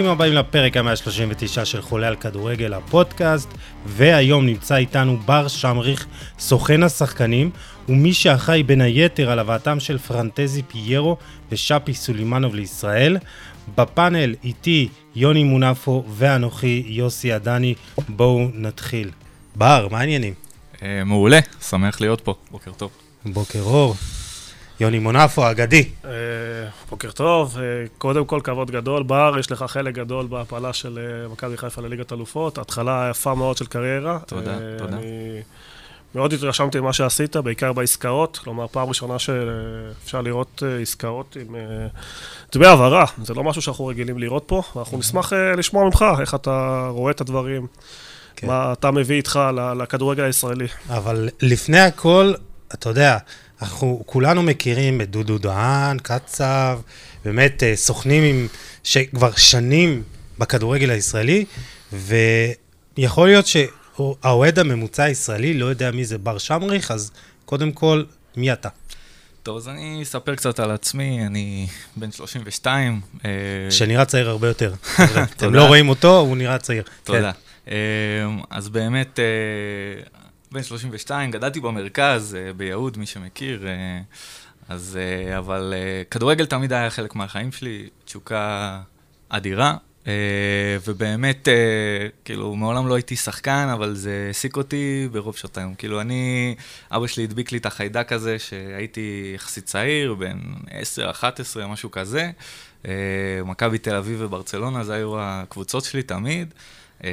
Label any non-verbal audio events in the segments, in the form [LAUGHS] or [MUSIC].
ברוכים הבאים לפרק ה-139 של חולה על כדורגל, הפודקאסט, והיום נמצא איתנו בר שמריך, סוכן השחקנים, ומי שאחראי בין היתר על הבאתם של פרנטזי פיירו ושאפי סולימנוב לישראל. בפאנל איתי יוני מונפו ואנוכי יוסי עדני, בואו נתחיל. בר, מה העניינים? אה, מעולה, שמח להיות פה, בוקר טוב. בוקר אור. יוני מונפו, האגדי. אה, בוקר טוב, אה, קודם כל כבוד גדול. בר, יש לך חלק גדול בהפלה של אה, מכבי חיפה לליגת אלופות. התחלה יפה מאוד של קריירה. תודה, תודה. אני מאוד התרשמתי ממה שעשית, בעיקר בעסקאות. כלומר, פעם ראשונה שאפשר לראות עסקאות עם דמי העברה. זה לא משהו שאנחנו רגילים לראות פה, ואנחנו נשמח לשמוע ממך איך אתה רואה את הדברים. כן. מה אתה מביא איתך לכדורגל הישראלי. אבל לפני הכל, אתה יודע, אנחנו כולנו מכירים את דודו דהן, קצב, באמת אה, סוכנים עם, שכבר שנים בכדורגל הישראלי, ויכול להיות שהאוהד הממוצע הישראלי לא יודע מי זה בר שמריך, אז קודם כל, מי אתה? טוב, אז אני אספר קצת על עצמי, אני בן 32. אה, שנראה צעיר הרבה יותר. [LAUGHS] אתם. לא רואים אותו, הוא נראה צעיר. תודה. אה, אז באמת, בן 32, גדלתי במרכז, אה, ביהוד, מי שמכיר. אה, אז, אה, אבל כדורגל תמיד היה חלק מהחיים שלי, תשוקה אדירה. ובאמת, כאילו, מעולם לא הייתי שחקן, אבל זה העסיק אותי ברוב שעות היום. כאילו, אני, אבא שלי הדביק לי את החיידק הזה, שהייתי יחסית צעיר, בן 10, 11, משהו כזה. מכבי תל אביב וברצלונה, זה היו הקבוצות שלי תמיד. אה,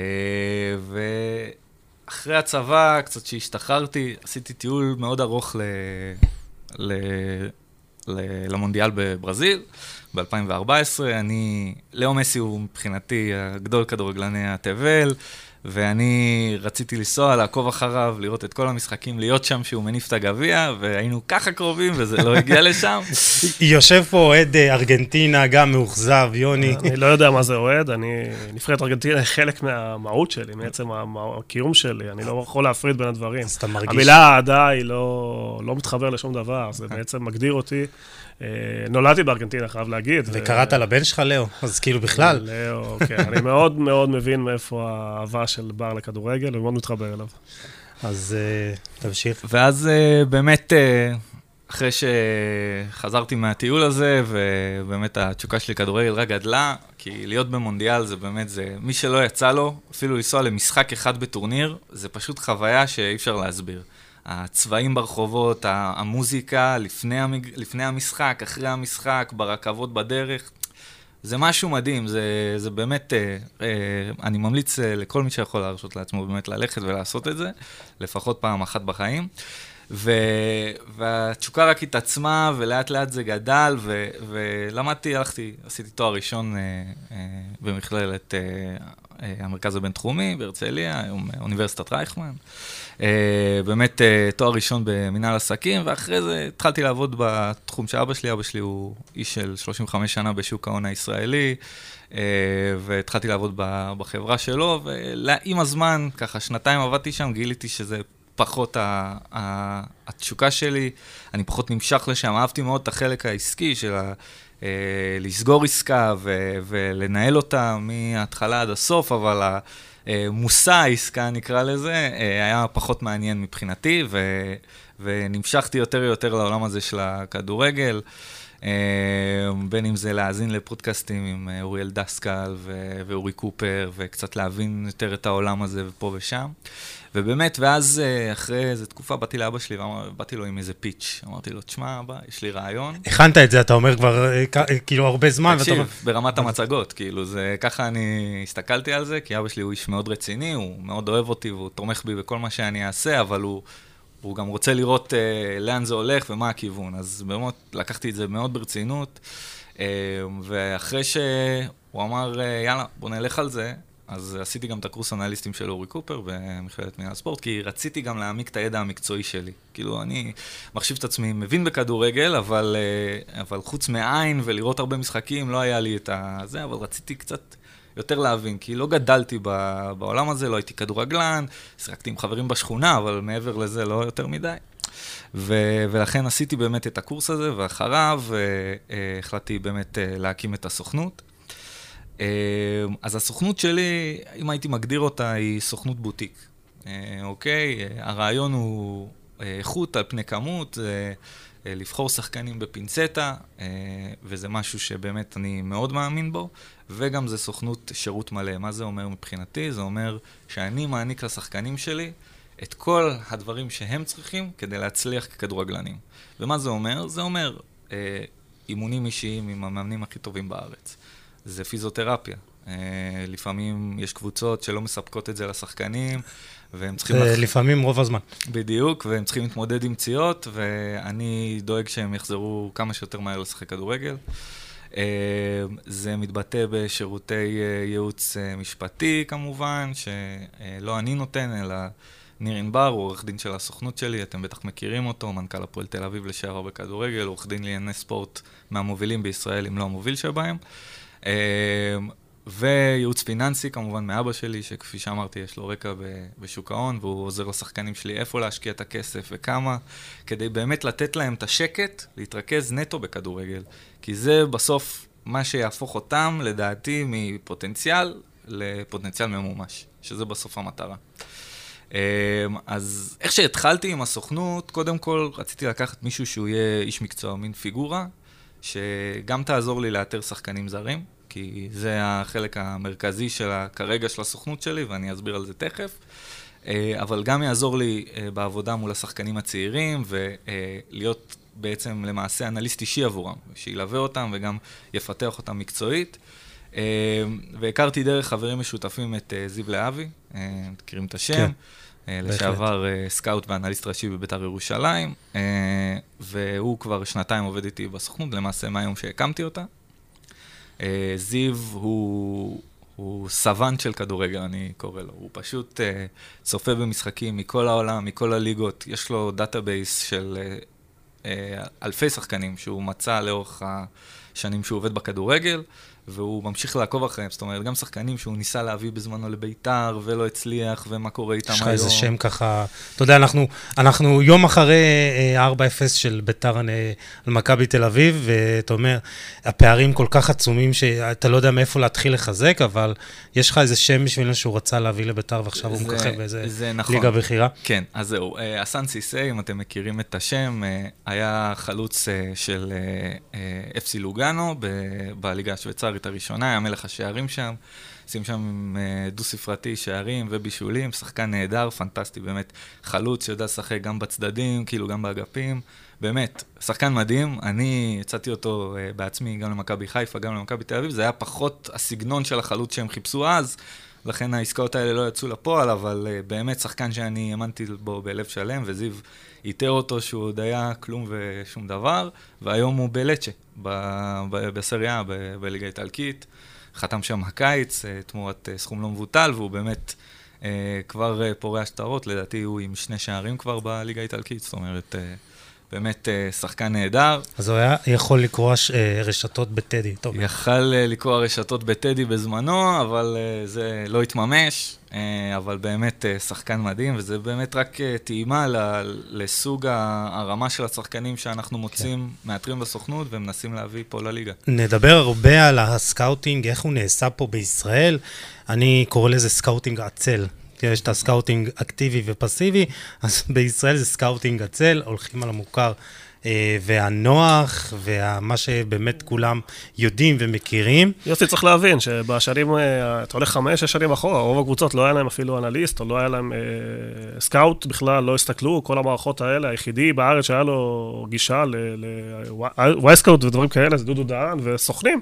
ואחרי הצבא, קצת שהשתחררתי, עשיתי טיול מאוד ארוך ל... ל... ל... למונדיאל בברזיל, ב-2014. אני, לאו מסי הוא מבחינתי הגדול כדורגלני התבל, ואני רציתי לנסוע, לעקוב אחריו, לראות את כל המשחקים, להיות שם שהוא מניף את הגביע, והיינו ככה קרובים וזה לא הגיע לשם. [LAUGHS] יושב פה אוהד אה, ארגנטינה, גם מאוכזב, יוני. אני לא יודע מה זה אוהד, אני... נבחרת ארגנטינה היא חלק מהמהות שלי, מעצם הקיום שלי, אני לא יכול להפריד בין הדברים. אז אתה מרגיש... המילה אהדה היא לא, לא מתחבר לשום דבר, זה בעצם מגדיר אותי. אה, נולדתי בארגנטינה, חייב להגיד. וקראת לבן שלך לאו, אז כאילו בכלל. לאו, כן. אני מאוד מאוד מבין מאיפה האהבה של בר לכדורגל, ומאוד מתחבר אליו. אז אה, תמשיך. ואז אה, באמת, אה, אחרי שחזרתי מהטיול הזה, ובאמת התשוקה שלי לכדורגל רק גדלה, כי להיות במונדיאל זה באמת, זה, מי שלא יצא לו, אפילו לנסוע למשחק אחד בטורניר, זה פשוט חוויה שאי אפשר להסביר. הצבעים ברחובות, המוזיקה לפני, המג... לפני המשחק, אחרי המשחק, ברכבות בדרך, זה משהו מדהים, זה, זה באמת, אה, אה, אני ממליץ אה, לכל מי שיכול להרשות לעצמו באמת ללכת ולעשות את זה, לפחות פעם אחת בחיים. ו, והתשוקה רק התעצמה, ולאט לאט זה גדל, ו, ולמדתי, הלכתי, עשיתי תואר ראשון אה, אה, במכללת אה, אה, המרכז הבינתחומי בהרצליה, אה, אוניברסיטת רייכמן. אה, באמת אה, תואר ראשון במנהל עסקים, ואחרי זה התחלתי לעבוד בתחום של אבא שלי. אבא שלי הוא איש של 35 שנה בשוק ההון הישראלי, אה, והתחלתי לעבוד בחברה שלו, ועם הזמן, ככה שנתיים עבדתי שם, גיליתי שזה פחות התשוקה שלי, אני פחות נמשך לשם, אהבתי מאוד את החלק העסקי של ה... אה, לסגור עסקה ו- ולנהל אותה מההתחלה עד הסוף, אבל ה- אה, מושא העסקה, נקרא לזה, אה, היה פחות מעניין מבחינתי, ו- ונמשכתי יותר ויותר לעולם הזה של הכדורגל, אה, בין אם זה להאזין לפודקאסטים עם אה, אוריאל דסקל ואורי קופר, וקצת להבין יותר את העולם הזה ופה ושם. ובאמת, ואז אה, אחרי איזו תקופה באתי לאבא שלי ובאתי לו עם איזה פיץ'. אמרתי לו, תשמע, אבא, יש לי רעיון. הכנת את זה, אתה אומר כבר אה, אה, כאילו הרבה זמן, ואתה. תקשיב, ברמת המצגות, כאילו, זה, ככה אני הסתכלתי על זה, כי אבא שלי הוא איש מאוד רציני, הוא מאוד אוהב אותי והוא תומך בי בכל מה שאני אעשה, אבל הוא, הוא גם רוצה לראות אה, לאן זה הולך ומה הכיוון. אז באמת, לקחתי את זה מאוד ברצינות, אה, ואחרי שהוא אמר, אה, יאללה, בוא נלך על זה, אז עשיתי גם את הקורס אנליסטים של אורי קופר במכללת מינהל ספורט, כי רציתי גם להעמיק את הידע המקצועי שלי. כאילו, אני מחשיב את עצמי מבין בכדורגל, אבל, אה, אבל חוץ מעין ולראות הרבה משחקים, לא היה לי את זה, אבל רציתי קצת יותר להבין, כי לא גדלתי בעולם הזה, לא הייתי כדורגלן, שיחקתי עם חברים בשכונה, אבל מעבר לזה לא יותר מדי. ו- ולכן עשיתי באמת את הקורס הזה, ואחריו אה, אה, החלטתי באמת להקים את הסוכנות. אז הסוכנות שלי, אם הייתי מגדיר אותה, היא סוכנות בוטיק. אוקיי? הרעיון הוא איכות על פני כמות. אה, לבחור שחקנים בפינצטה, אה, וזה משהו שבאמת אני מאוד מאמין בו, וגם זה סוכנות שירות מלא. מה זה אומר מבחינתי? זה אומר שאני מעניק לשחקנים שלי את כל הדברים שהם צריכים כדי להצליח ככדורגלנים. ומה זה אומר? זה אומר אה, אימונים אישיים עם המאמנים הכי טובים בארץ. זה פיזיותרפיה. לפעמים יש קבוצות שלא מספקות את זה לשחקנים, והם צריכים... זה לח... לפעמים רוב הזמן. בדיוק, והם צריכים להתמודד עם פציעות, ואני דואג שהם יחזרו כמה שיותר מהר לשחק כדורגל. אה, זה מתבטא בשירותי אה, ייעוץ אה, משפטי כמובן, שלא אני נותן, אלא ניר ענבר, הוא עורך דין של הסוכנות שלי, אתם בטח מכירים אותו, מנכ"ל הפועל תל אביב לשעבר בכדורגל, עורך דין לענייני ספורט מהמובילים בישראל, אם לא המוביל שבהם. וייעוץ פיננסי כמובן מאבא שלי, שכפי שאמרתי, יש לו רקע בשוק ההון, והוא עוזר לשחקנים שלי איפה להשקיע את הכסף וכמה, כדי באמת לתת להם את השקט, להתרכז נטו בכדורגל. כי זה בסוף מה שיהפוך אותם, לדעתי, מפוטנציאל לפוטנציאל ממומש, שזה בסוף המטרה. אמ, אז איך שהתחלתי עם הסוכנות, קודם כל רציתי לקחת מישהו שהוא יהיה איש מקצוע, מין פיגורה, שגם תעזור לי לאתר שחקנים זרים. כי זה החלק המרכזי של כרגע של הסוכנות שלי, ואני אסביר על זה תכף. אה, אבל גם יעזור לי אה, בעבודה מול השחקנים הצעירים, ולהיות בעצם למעשה אנליסט אישי עבורם, שילווה אותם וגם יפתח אותם מקצועית. אה, והכרתי דרך חברים משותפים את זיו להבי, מכירים את השם. כן. לשעבר scout ואנליסט ראשי בביתר ירושלים, והוא כבר שנתיים עובד איתי בסוכנות, למעשה מהיום שהקמתי אותה. אה, זיו הוא, הוא savant של כדורגל, אני קורא לו. הוא פשוט uh, צופה במשחקים מכל העולם, מכל הליגות. יש לו database של uh, uh, אלפי שחקנים שהוא מצא לאורך השנים שהוא עובד בכדורגל. והוא ממשיך לעקוב אחריהם, זאת אומרת, גם שחקנים שהוא ניסה להביא בזמנו לביתר ולא הצליח, ומה קורה איתם היום. יש לך איזה שם ככה, אתה יודע, אנחנו, אנחנו יום אחרי 4-0 אה, של ביתר על מכבי תל אביב, ואתה אומר, הפערים כל כך עצומים שאתה לא יודע מאיפה להתחיל לחזק, אבל יש לך איזה שם בשבילנו שהוא רצה להביא לביתר, ועכשיו הוא מככב באיזה נכון. ליגה בכירה. כן, אז זהו, אסן אה, סיסי, אם אתם מכירים את השם, אה, היה חלוץ של אפסי לוגאנו בליגה השוויצרית. השוויצרית הראשונה, היה מלך השערים שם, שים שם אה, דו-ספרתי שערים ובישולים, שחקן נהדר, פנטסטי, באמת חלוץ שיודע לשחק גם בצדדים, כאילו גם באגפים, באמת, שחקן מדהים, אני הצעתי אותו uh, בעצמי גם למכבי חיפה, גם למכבי תל אביב, זה היה פחות הסגנון של החלוץ שהם חיפשו אז, לכן העסקאות האלה לא יצאו לפועל, אבל uh, באמת שחקן שאני האמנתי בו בלב שלם, וזיו איתר אותו שהוא עוד היה כלום ושום דבר, והיום הוא בלצ'ה, בסריה, בליגה האיטלקית. חתם שם הקיץ אה, תמורת אה, סכום לא מבוטל, והוא באמת אה, כבר פורע שטרות, לדעתי הוא עם שני שערים כבר בליגה האיטלקית, זאת אומרת... באמת שחקן נהדר. אז הוא היה יכול לקרוא רשתות בטדי, טוב. יכל לקרוע רשתות בטדי בזמנו, אבל זה לא התממש. אה, אבל באמת אה, שחקן מדהים, וזה באמת רק אה, טעימה לסוג הרמה של השחקנים שאנחנו מוצאים, כן. מאתרים בסוכנות ומנסים להביא פה לליגה. נדבר הרבה על ה scouting, איך הוא נעשה פה בישראל. אני קורא לזה scouting עצל. יש את ה scouting אקטיבי ופסיבי, אז בישראל זה scouting עצל, הולכים על המוכר והנוח, ומה שבאמת כולם יודעים ומכירים. יוסי, צריך להבין שבשנים, אה, אתה הולך חמש, שש שנים אחורה, רוב הקבוצות לא היה להם אפילו אנליסט, או לא היה להם אה, scout בכלל, לא הסתכלו, כל המערכות האלה, היחידי בארץ שהיה לו גישה ל Wyscout ודברים כאלה, זה דודו דהן וסוכנים.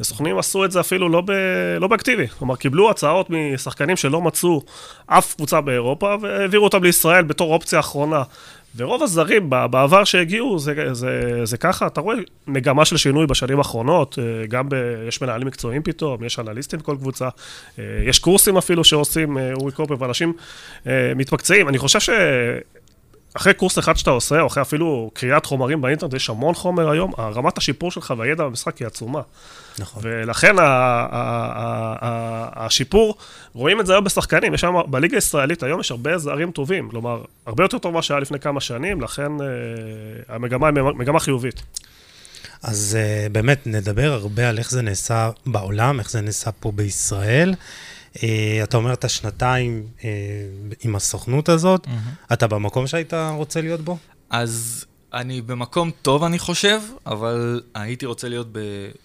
וסוכנים עשו את זה אפילו לא, ב, לא באקטיבי. כלומר, קיבלו הצעות משחקנים שלא מצאו אף קבוצה באירופה, והעבירו אותם לישראל בתור אופציה אחרונה. ורוב הזרים בעבר שהגיעו, זה, זה, זה ככה, אתה רואה מגמה של שינוי בשנים האחרונות, אה, גם ב... יש מנהלים מקצועיים פתאום, יש אנליסטים בכל קבוצה, אה, יש קורסים אפילו שעושים אה, אורי קופר, ואנשים מתמקצעים. אני חושב ש... אחרי קורס אחד שאתה עושה, או אחרי אפילו קריאת חומרים באינטרנט, יש המון חומר היום, רמת השיפור שלך והידע במשחק היא עצומה. נכון. ולכן השיפור, רואים את זה היום בשחקנים, יש היום, בליגה הישראלית היום יש הרבה זרים טובים, כלומר, הרבה יותר טוב ממה שהיה לפני כמה שנים, לכן המגמה היא מגמה חיובית. אז uh, באמת, נדבר הרבה על איך זה נעשה בעולם, איך זה נעשה פה בישראל. Uh, אתה אומר את השנתיים uh, עם הסוכנות הזאת, mm-hmm. אתה במקום שהיית רוצה להיות בו? אז אני במקום טוב, אני חושב, אבל הייתי רוצה להיות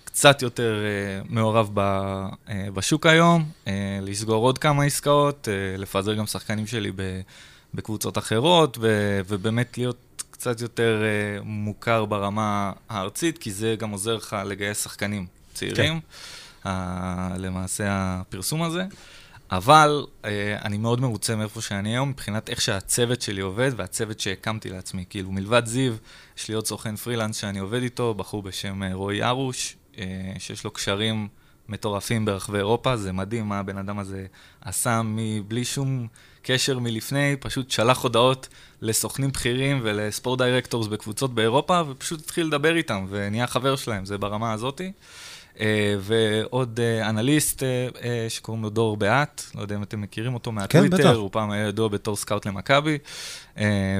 קצת יותר uh, מעורב ב, uh, בשוק היום, uh, לסגור עוד כמה עסקאות, uh, לפזר גם שחקנים שלי ב, בקבוצות אחרות, ו, ובאמת להיות קצת יותר uh, מוכר ברמה הארצית, כי זה גם עוזר לך לגייס שחקנים צעירים, כן. Uh, למעשה הפרסום הזה. אבל uh, אני מאוד מרוצה מאיפה שאני היום, מבחינת איך שהצוות שלי עובד והצוות שהקמתי לעצמי. כאילו, מלבד זיו, יש לי עוד סוכן פרילנס שאני עובד איתו, בחור בשם uh, רועי ארוש, uh, שיש לו קשרים מטורפים ברחבי אירופה, זה מדהים מה הבן אדם הזה עשה מבלי שום קשר מלפני, פשוט שלח הודעות לסוכנים בכירים ול sport directors בקבוצות באירופה, ופשוט התחיל לדבר איתם, ונהיה חבר שלהם, זה ברמה הזאתי. אה, ועוד אה, אנליסט אה, שקוראים לו דור באט, לא יודע אם אתם מכירים אותו מהטוויטר, כן, הוא פעם היה ידוע בתור scout למכבי,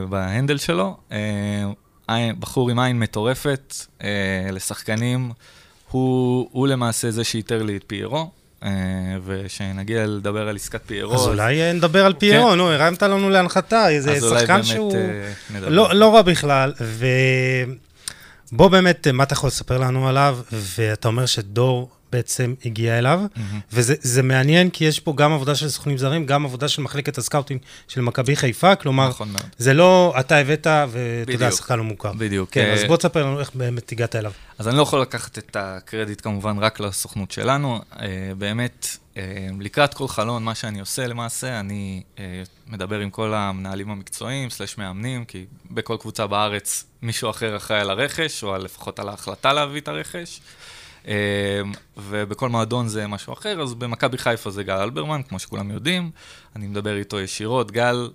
ב handle שלו. בחור עם עין מטורפת לשחקנים, הוא, הוא למעשה זה שאיתר לי את פיירו. ושנגיע לדבר על עסקת פיירו. אז אולי נדבר על פיירו, כן. נו, הרמת לנו להנחתה, איזה שחקן שהוא... לא, לא רע בכלל, ו... בוא באמת, מה אתה יכול לספר לנו עליו? ואתה אומר שדור בעצם הגיע אליו, mm-hmm. וזה מעניין כי יש פה גם עבודה של סוכנים זרים, גם עבודה של מחלקת ה scouting של מכבי חיפה, כלומר, נכון מאוד. זה לא אתה הבאת ואתה יודע, השחקן לא מוכר. בדיוק. כן, אז בוא תספר לנו איך באמת הגעת אליו. אז אני לא יכול לקחת את הקרדיט כמובן רק לסוכנות שלנו, אה, באמת, אה, לקראת כל חלון, מה שאני עושה למעשה, אני אה, מדבר עם כל המנהלים המקצועיים, סלש מאמנים, כי בכל קבוצה בארץ מישהו אחר אחראי על הרכש, או לפחות על ההחלטה להביא את הרכש. אמ, ובכל מועדון זה משהו אחר, אז במכבי חיפה זה גל אלברמן, כמו שכולם יודעים, אני מדבר איתו ישירות. גל,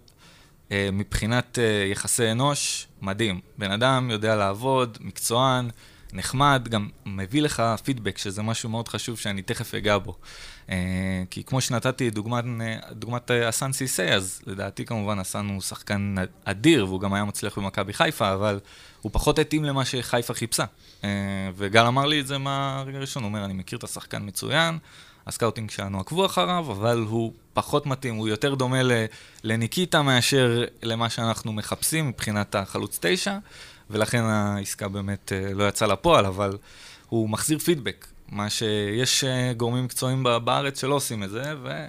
אה, מבחינת אה, יחסי אנוש, מדהים. בן אדם יודע לעבוד, מקצוען, נחמד, גם מביא לך פידבק, שזה משהו מאוד חשוב שאני תכף אגע בו. אה, כי כמו שנתתי דוגמת, דוגמת אסן סיסי, אז לדעתי כמובן אסן הוא שחקן אדיר, והוא גם היה מצליח במכבי חיפה, אבל הוא פחות התאים למה שחיפה חיפשה. אה, וגל אמר לי את זה מהרגע הראשון, הוא אומר, אני מכיר את השחקן מצוין, ה scouting שלנו עקבו אחריו, אבל הוא פחות מתאים, הוא יותר דומה לניקיטה מאשר למה שאנחנו מחפשים מבחינת החלוץ תשע, ולכן העסקה באמת אה, לא יצאה לפועל, אבל הוא מחזיר פידבק, מה שיש אה, גורמים מקצועיים בארץ שלא עושים את זה, ו...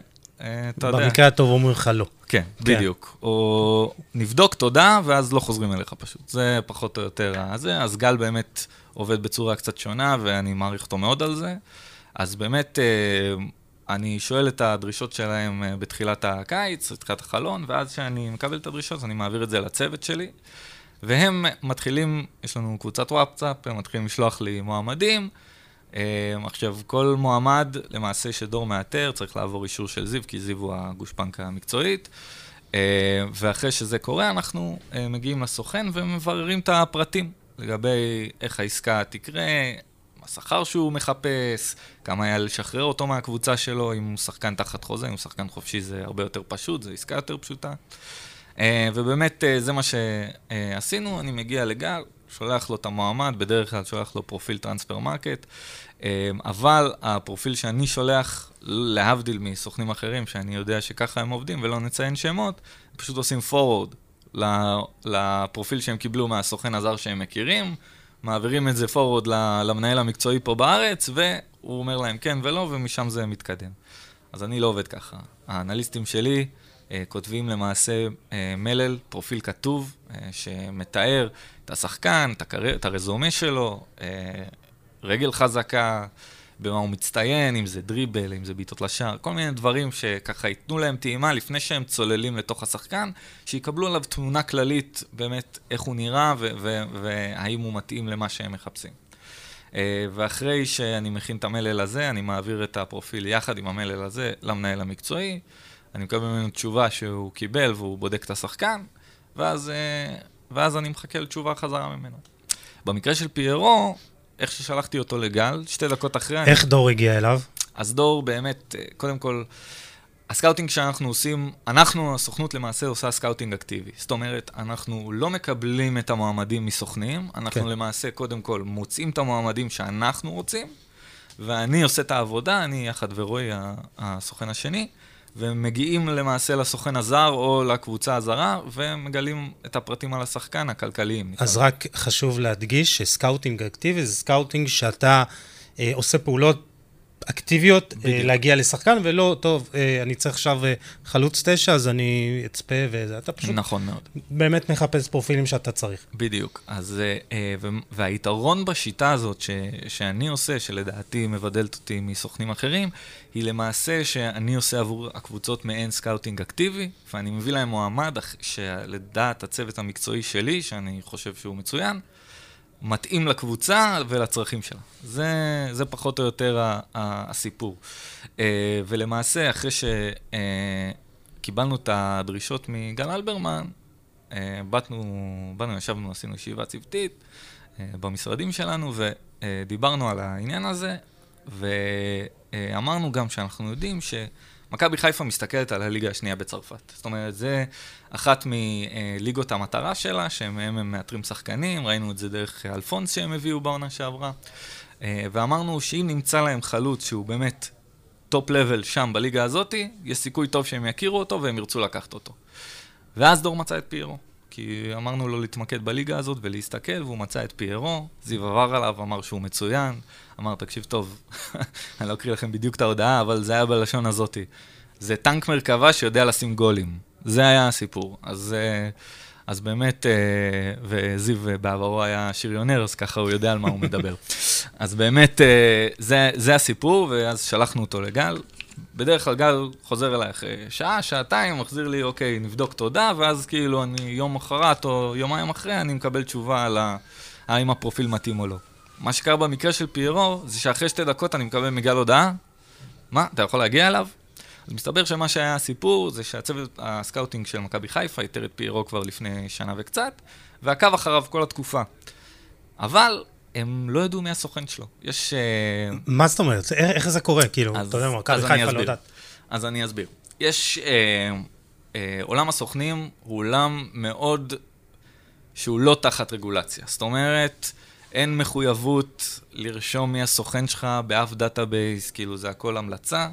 אתה יודע. במקרה הטוב אומרים לך לא. כן, כן, בדיוק. או נבדוק, תודה, ואז לא חוזרים אליך פשוט. זה פחות או יותר הזה. אז גל באמת עובד בצורה קצת שונה, ואני מעריך אותו מאוד על זה. אז באמת, אה, אני שואל את הדרישות שלהם אה, בתחילת הקיץ, בתחילת החלון, ואז כשאני מקבל את הדרישות, אני מעביר את זה לצוות שלי. והם מתחילים, יש לנו קבוצת וואטסאפ, הם מתחילים לשלוח לי מועמדים. אמ, עכשיו, כל מועמד, למעשה שדור מאתר, צריך לעבור אישור של זיו, כי זיו הוא הגושפנקה המקצועית. אמ, ואחרי שזה קורה, אנחנו אה, מגיעים לסוכן ומבררים את הפרטים לגבי איך העסקה תקרה, השכר שהוא מחפש, כמה היה לשחרר אותו מהקבוצה שלו, אם הוא שחקן תחת חוזה, אם הוא שחקן חופשי זה הרבה יותר פשוט, זו עסקה יותר פשוטה. אמ, ובאמת אה, זה מה שעשינו, אני מגיע לגל, שולח לו את המועמד, בדרך כלל שולח לו פרופיל Transfermarkt, אמ, אבל הפרופיל שאני שולח, להבדיל מסוכנים אחרים, שאני יודע שככה הם עובדים ולא נציין שמות, פשוט עושים forward לפרופיל שהם קיבלו מהסוכן הזר שהם מכירים, מעבירים את זה forward למנהל המקצועי פה בארץ, והוא אומר להם כן ולא, ומשם זה מתקדם. אז אני לא עובד ככה. האנליסטים שלי... אה, כותבים למעשה אה, מלל, פרופיל כתוב, אה, שמתאר את השחקן, את, הקר... את הרזומה שלו, רגל חזקה, במה הוא מצטיין, אם זה דריבל, אם זה בעיטות לשער, כל מיני דברים שככה ייתנו להם טעימה לפני שהם צוללים לתוך השחקן, שיקבלו עליו תמונה כללית באמת איך הוא נראה והאם הוא מתאים למה שהם מחפשים. ואחרי שאני מכין את המלל הזה, אני מעביר את הפרופיל יחד עם המלל הזה למנהל המקצועי. אני מקבל ממנו תשובה שהוא קיבל והוא בודק את השחקן, ואז, אה, ואז אני מחכה לתשובה חזרה ממנו. במקרה של פיירו, איך ששלחתי אותו לגל, שתי דקות אחרי... איך אני... דור הגיע אליו? אז דור באמת, אה, קודם כל, ה scouting שאנחנו עושים, אנחנו, הסוכנות למעשה עושה scouting אקטיבי. זאת אומרת, אנחנו לא מקבלים את המועמדים מסוכנים, אנחנו כן. למעשה קודם כל מוצאים את המועמדים שאנחנו רוצים, ואני עושה את העבודה, אני יחד ורועי, הסוכן השני, ומגיעים למעשה לסוכן הזר או לקבוצה הזרה, ומגלים את הפרטים על השחקן הכלכליים. אז רק חשוב להדגיש ש scouting אקטיבי זה scouting שאתה אה, עושה פעולות אקטיביות אה, בדיוק. להגיע לשחקן, ולא, טוב, אה, אני צריך עכשיו אה, חלוץ תשע, אז אני אצפה וזה. אתה פשוט נכון מאוד. באמת מחפש פרופילים שאתה צריך. בדיוק. אז, והיתרון בשיטה הזאת ש- שאני עושה, שלדעתי מבדלת אותי מסוכנים אחרים, היא למעשה שאני עושה עבור הקבוצות מעין scouting אקטיבי, ואני מביא להם מועמד שלדעת הצוות המקצועי שלי, שאני חושב שהוא מצוין, מתאים לקבוצה ולצרכים שלה. זה, זה פחות או יותר ה- ה- הסיפור. אה, ולמעשה, אחרי שקיבלנו את הדרישות מגל אלברמן, אה, באנו, באנו, ישבנו, עשינו ישיבה צוותית אה, במשרדים שלנו, ודיברנו על העניין הזה, ואמרנו גם שאנחנו יודעים שמכבי חיפה מסתכלת על הליגה השנייה בצרפת. זאת אומרת, זה אחת מליגות המטרה שלה, שמהם הם מאתרים שחקנים, ראינו את זה דרך אלפונס שהם הביאו בעונה שעברה, אה, ואמרנו שאם נמצא להם חלוץ שהוא באמת top level שם בליגה הזאתי, יש סיכוי טוב שהם יכירו אותו והם ירצו לקחת אותו. ואז דור מצא את פיירו. כי אמרנו לו להתמקד בליגה הזאת ולהסתכל, והוא מצא את פיירו, זיו עבר עליו, אמר שהוא מצוין, אמר, תקשיב טוב, [LAUGHS] אני לא אקריא לכם בדיוק את ההודעה, אבל זה היה בלשון הזאתי. זה טנק מרכבה שיודע לשים גולים. זה היה הסיפור. אז, אה, אז באמת, אה, וזיו אה, בעברו היה שריונר, אז ככה הוא יודע על מה הוא מדבר. [LAUGHS] אז באמת, זה, זה הסיפור, ואז שלחנו אותו לגל. בדרך כלל גל חוזר אליי אחרי שעה, שעתיים, מחזיר לי, אוקיי, נבדוק תודה, ואז כאילו אני יום מחרת או יומיים אחרי, אני מקבל תשובה על האם הפרופיל מתאים או לא. מה שקרה במקרה של פיירו, זה שאחרי שתי דקות אני מקבל מגל הודעה, מה, אתה יכול להגיע אליו? אז מסתבר שמה שהיה הסיפור זה שהצוות ה scouting של מכבי חיפה איתר את פיירו כבר לפני שנה וקצת, ועקב אחריו כל התקופה. אבל הם לא ידעו מי הסוכן שלו. יש... אה, מה זאת אומרת? איך, זה קורה? כאילו, אתה יודע, מכבי אז אני חיפה לא. יודעת. אז אני אסביר. יש... אה, אה, עולם הסוכנים הוא עולם מאוד... שהוא לא תחת רגולציה. זאת אומרת, אין מחויבות לרשום מי הסוכן שלך באף database, כאילו זה הכל המלצה.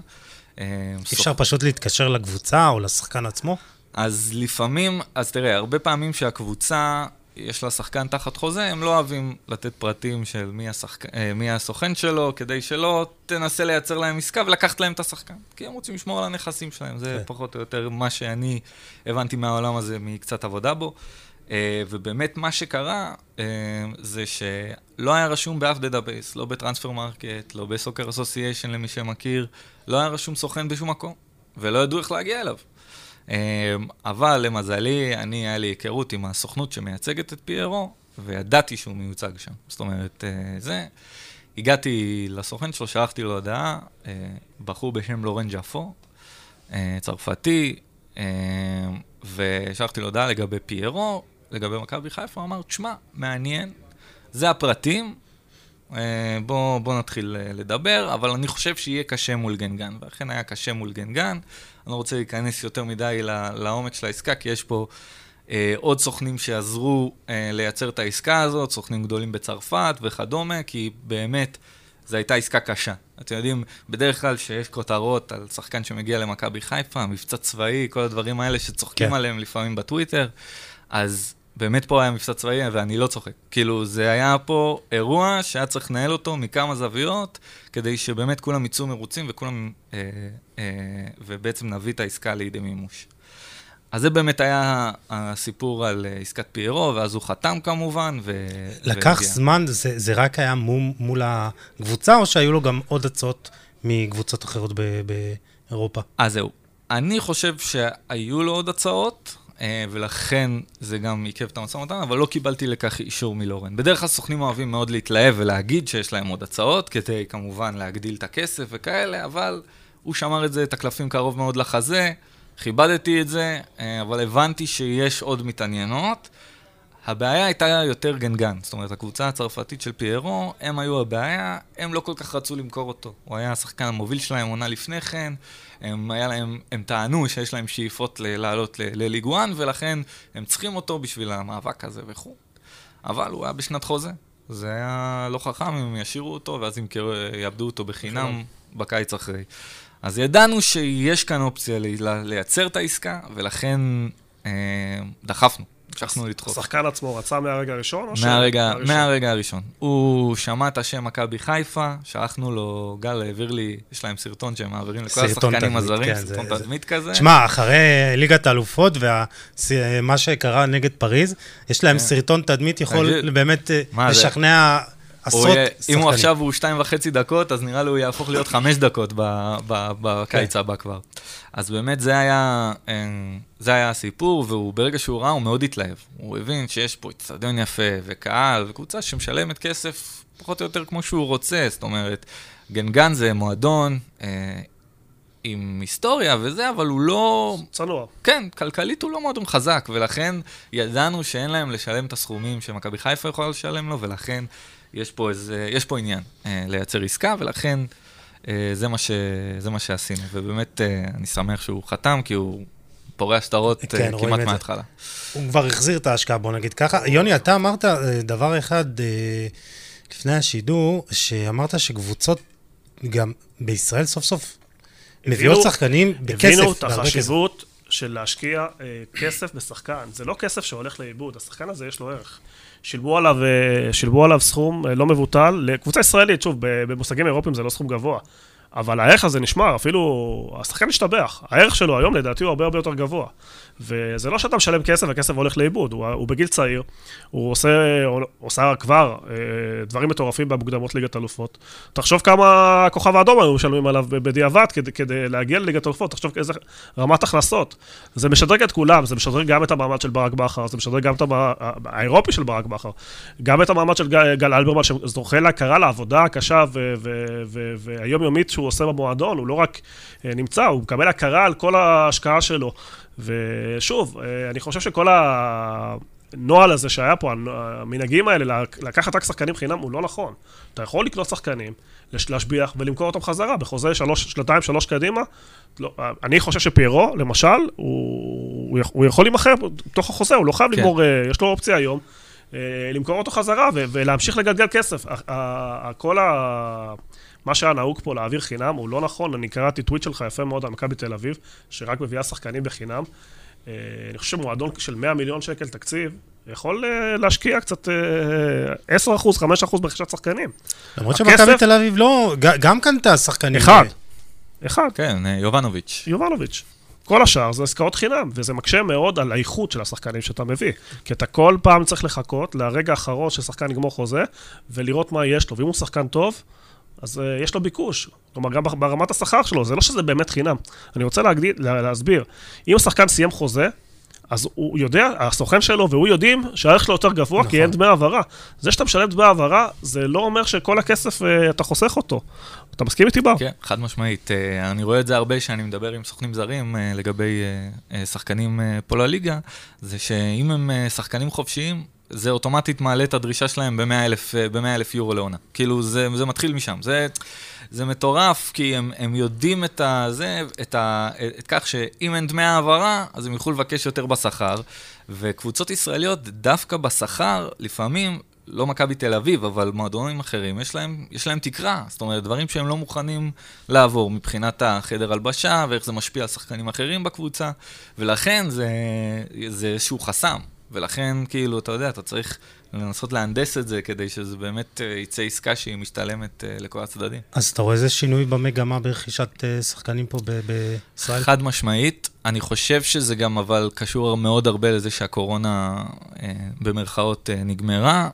אי אפשר פשוט להתקשר לקבוצה או לשחקן עצמו? אז לפעמים, אז תראה, הרבה פעמים שהקבוצה, יש לה שחקן תחת חוזה, הם לא אוהבים לתת פרטים של מי, השחק... אה, מי הסוכן שלו, כדי שלא תנסה לייצר להם עסקה ולקחת להם את השחקן. כי הם רוצים לשמור על הנכסים שלהם, זה כן. פחות או יותר מה שאני הבנתי מהעולם הזה מקצת עבודה בו. אה, ובאמת מה שקרה אה, זה שלא היה רשום באף database, לא ב Transfermarkt, לא ב Soccer Association למי שמכיר, לא היה רשום סוכן בשום מקום, ולא ידעו איך להגיע אליו. אמ, אבל למזלי, אני, היה לי היכרות עם הסוכנות שמייצגת את פיירו, וידעתי שהוא מיוצג שם. זאת אומרת, אה, זה. הגעתי לסוכן שלו, שלחתי לו הודעה, אה, בחור בשם לורן ג'פו, אה, צרפתי, ושלחתי לו הודעה לגבי פיירו, לגבי מכבי חיפה, הוא אמר, תשמע, מעניין, זה הפרטים, אה, בוא, נתחיל לדבר, אבל אני חושב שיהיה קשה מול גנגן, ואכן היה קשה מול גנגן. אני לא רוצה להיכנס יותר מדי לעומק של העסקה, כי יש פה אה, עוד סוכנים שעזרו אה, לייצר את העסקה הזאת, סוכנים גדולים בצרפת וכדומה, כי באמת זו הייתה עסקה קשה. אתם יודעים, בדרך כלל שיש כותרות על שחקן שמגיע למכבי חיפה, מבצע צבאי, כל הדברים האלה שצוחקים כן. עליהם לפעמים בטוויטר, אז באמת פה היה מבצע צבאי, ואני לא צוחק. כאילו, זה היה פה אירוע שהיה צריך לנהל אותו מכמה זוויות, כדי שבאמת כולם יצאו מרוצים וכולם, אה, אה, ובעצם נביא את העסקה לידי מימוש. אז זה באמת היה הסיפור על אה, עסקת פיירו, ואז הוא חתם כמובן, ו... לקח והגיע. זמן, זה, זה רק היה מול, מול הקבוצה, או שהיו לו גם עוד הצעות מקבוצות אחרות ב- באירופה? אז זהו. אני חושב שהיו לו עוד הצעות, ולכן זה גם עיכב את המשא ומתן, אבל לא קיבלתי לכך אישור מלורן. בדרך כלל סוכנים אוהבים מאוד להתלהב ולהגיד שיש להם עוד הצעות, כדי כמובן להגדיל את הכסף וכאלה, אבל הוא שמר את זה, את הקלפים קרוב מאוד לחזה, כיבדתי את זה, אה, אבל הבנתי שיש עוד מתעניינות. הבעיה הייתה יותר גנגן. זאת אומרת, הקבוצה הצרפתית של פיירו, הם היו הבעיה, הם לא כל כך רצו למכור אותו. הוא היה השחקן המוביל שלהם עונה לפני כן, הם, להם, הם טענו שיש להם שאיפות לעלות לליגואן, ולכן הם צריכים אותו בשביל המאבק הזה וכו'. אבל הוא היה בשנת חוזה. זה היה לא חכם אם הם ישאירו אותו, ואז ימכרו, יאבדו אותו בחינם בקיץ אחרי. אז ידענו שיש כאן אופציה לייצר את העסקה, ולכן אה, דחפנו. המשכנו לדחוף. השחקן עצמו רצה מהרגע הראשון? מהרגע, מהרגע הראשון. הוא שמע את השם מכבי חיפה, שלחנו לו, גל העביר לי, יש להם סרטון שהם מעבירים לכל השחקנים הזרים, כן, סרטון זה, תדמית זה... כזה. תשמע, אחרי ליגת האלופות ומה שקרה נגד פריז, יש להם כן. סרטון תדמית יכול באמת אה, לשכנע... עשרות שחקנים. אם הוא עכשיו הוא שתיים וחצי דקות, אז נראה לי הוא יהפוך להיות חמש דקות בקיץ כן. הבא כבר. אז באמת זה היה, אה, זה היה הסיפור, והוא ברגע שהוא ראה, הוא מאוד התלהב. הוא הבין שיש פה אצטדיון יפה, וקהל, וקבוצה שמשלמת כסף פחות או יותר כמו שהוא רוצה. זאת אומרת, גנגן זה מועדון אה, עם היסטוריה וזה, אבל הוא לא... צנוע. כן, כלכלית הוא לא מועדון חזק, ולכן ידענו שאין להם לשלם את הסכומים שמכבי חיפה יכולה לשלם לו, ולכן יש פה, איזה, יש פה עניין אה, לייצר עסקה, ולכן אה, זה, מה ש, זה מה שעשינו. ובאמת, אה, אני שמח שהוא חתם, כי הוא פורע שטרות אה, כן, כמעט מההתחלה. הוא כבר החזיר את ההשקעה, בוא נגיד ככה. יוני, אתה אמרת אה, דבר אחד אה, לפני השידור, שאמרת שקבוצות גם בישראל סוף סוף מביאות שחקנים בכסף. הבינו את החשיבות של להשקיע אה, כסף בשחקן. זה לא כסף שהולך לאיבוד, השחקן הזה יש לו ערך. שילמו עליו, אה, שילמו עליו סכום אה, לא מבוטל, לקבוצה ישראלית, שוב, במושגים אירופיים זה לא סכום גבוה. אבל הערך הזה נשמר, אפילו השחקן השתבח. הערך שלו היום לדעתי הוא הרבה הרבה יותר גבוה. וזה לא שאתה משלם כסף והכסף הולך לאיבוד, הוא, הוא בגיל צעיר, הוא עושה, עושה כבר אה, דברים מטורפים במוקדמות ליגת אלופות. תחשוב כמה הכוכב האדום היו משלמים עליו בדיעבד כדי, כדי להגיע לליגת אלופות, תחשוב איזה רמת הכנסות. זה משדרג את כולם, זה משדרג גם את המעמד של ברק בכר, זה משדרג גם את המעמד האירופי של ברק בכר, גם את המעמד של גל, גל אלברמן, שזוכה להכרה לעבודה הקשה והיומיומית שהוא עושה במועדון, הוא לא רק אה, נמצא, הוא מקבל הכרה על כל ההשקעה שלו. ושוב, אה, אני חושב שכל הנוהל הזה שהיה פה, המנהגים האלה, לקחת רק שחקנים חינם, הוא לא נכון. אתה יכול לקנות שחקנים, להשביח ולמכור אותם חזרה בחוזה שלוש, שנתיים, שלוש קדימה. לא, אני חושב שפיירו, למשל, הוא, הוא יכול להימכר בתוך החוזה, הוא לא חייב כן. לגמור, אה, יש לו אופציה היום. אה, למכור אותו חזרה ולהמשיך לגלגל כסף. כל ה... מה שהיה נהוג פה להעביר חינם הוא לא נכון, אני קראתי טוויט שלך יפה מאוד על מכבי תל אביב, שרק מביאה שחקנים בחינם. אה, אני חושב שמועדון של 100 מיליון שקל תקציב, יכול אה, להשקיע קצת 10 אה, אחוז, 5 אחוז ברכישת שחקנים. למרות שמכבי תל אביב לא, גם קנתה שחקנים. אחד. אחד. כן, יובנוביץ'. יובנוביץ'. כל השאר זה עסקאות חינם, וזה מקשה מאוד על האיכות של השחקנים שאתה מביא. כי אתה כל פעם צריך לחכות לרגע האחרון ששחקן יגמור חוזה, ולראות מה יש לו. ואם הוא שחקן טוב, אז uh, יש לו ביקוש. כלומר, גם ברמת השכר שלו, זה לא שזה באמת חינם. אני רוצה להגדיל, לה, להסביר. אם השחקן סיים חוזה, אז הוא יודע, הסוכן שלו והוא יודעים שהערך שלו יותר גבוה, נכון. כי אין דמי העברה. זה שאתה משלם דמי העברה, זה לא אומר שכל הכסף, uh, אתה חוסך אותו. אתה מסכים איתי בר? כן, חד משמעית. Uh, אני רואה את זה הרבה כשאני מדבר עם סוכנים זרים uh, לגבי uh, uh, שחקנים uh, פה לליגה, זה שאם הם uh, שחקנים חופשיים, זה אוטומטית מעלה את הדרישה שלהם ב-100 אלף, אלף יורו לעונה. כאילו, זה, זה מתחיל משם. זה, זה מטורף, כי הם, הם יודעים את, הזה, את, ה, את כך שאם אין דמי העברה, אז הם יוכלו לבקש יותר בשכר. וקבוצות ישראליות, דווקא בשכר, לפעמים, לא מכבי תל אביב, אבל מועדונים אחרים, יש להם, יש להם תקרה. זאת אומרת, דברים שהם לא מוכנים לעבור מבחינת החדר הלבשה, ואיך זה משפיע על שחקנים אחרים בקבוצה, ולכן זה, זה איזשהו חסם. ולכן, כאילו, אתה יודע, אתה צריך לנסות להנדס את זה כדי שזה באמת uh, יצא עסקה שהיא משתלמת uh, לכל הצדדים. אז אתה רואה איזה שינוי במגמה ברכישת uh, שחקנים פה בישראל? חד משמעית. אני חושב שזה גם אבל קשור מאוד הרבה לזה שהקורונה, במרכאות, נגמרה.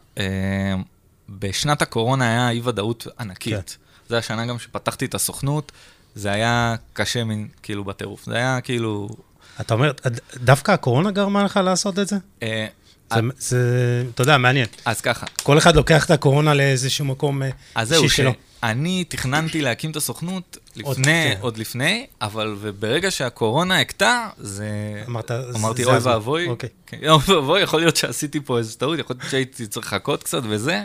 בשנת הקורונה היה אי-ודאות ענקית. כן. זו השנה גם שפתחתי את הסוכנות, זה היה קשה, מין, כאילו, בטירוף. זה היה כאילו... אתה אומר, דווקא הקורונה גרמה לך לעשות את זה? אה, זה, זה, אתה יודע, מעניין. אז ככה. כל אחד לוקח את הקורונה לאיזשהו מקום אישי שלו. אז זהו, אני תכננתי להקים את הסוכנות לפני. עוד לפני, אבל וברגע שהקורונה הכתה, זה... אמרת, אמרתי, אוי הזמן." ואבוי. אוקיי. כן, אוי ואבוי, יכול להיות שעשיתי פה איזו טעות, יכול להיות שהייתי צריך לחכות קצת וזה.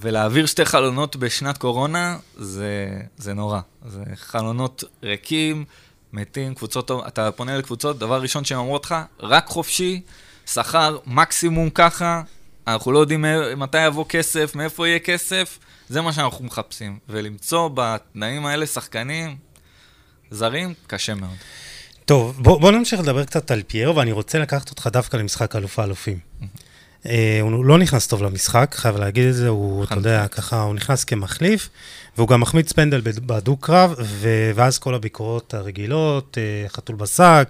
ולהעביר שתי חלונות בשנת קורונה, זה, זה נורא. זה חלונות ריקים, מתים, קבוצות, אתה פונה לקבוצות, דבר ראשון שהן אומרות לך, רק חופשי, שכר מקסימום ככה, אנחנו לא יודעים מתי יבוא כסף, מאיפה יהיה כסף, זה מה שאנחנו מחפשים. ולמצוא בתנאים האלה שחקנים זרים, קשה מאוד. טוב, בוא, בוא נמשיך לדבר קצת על פיירו, ואני רוצה לקחת אותך דווקא למשחק אלוף האלופים. אה, הוא לא נכנס טוב למשחק, חייב להגיד את זה, הוא, אתה יודע, ככה, הוא נכנס כמחליף, והוא גם מחמיץ פנדל בד- בדו-קרב, ו- ואז כל הביקורות הרגילות, אה, חתול בשק,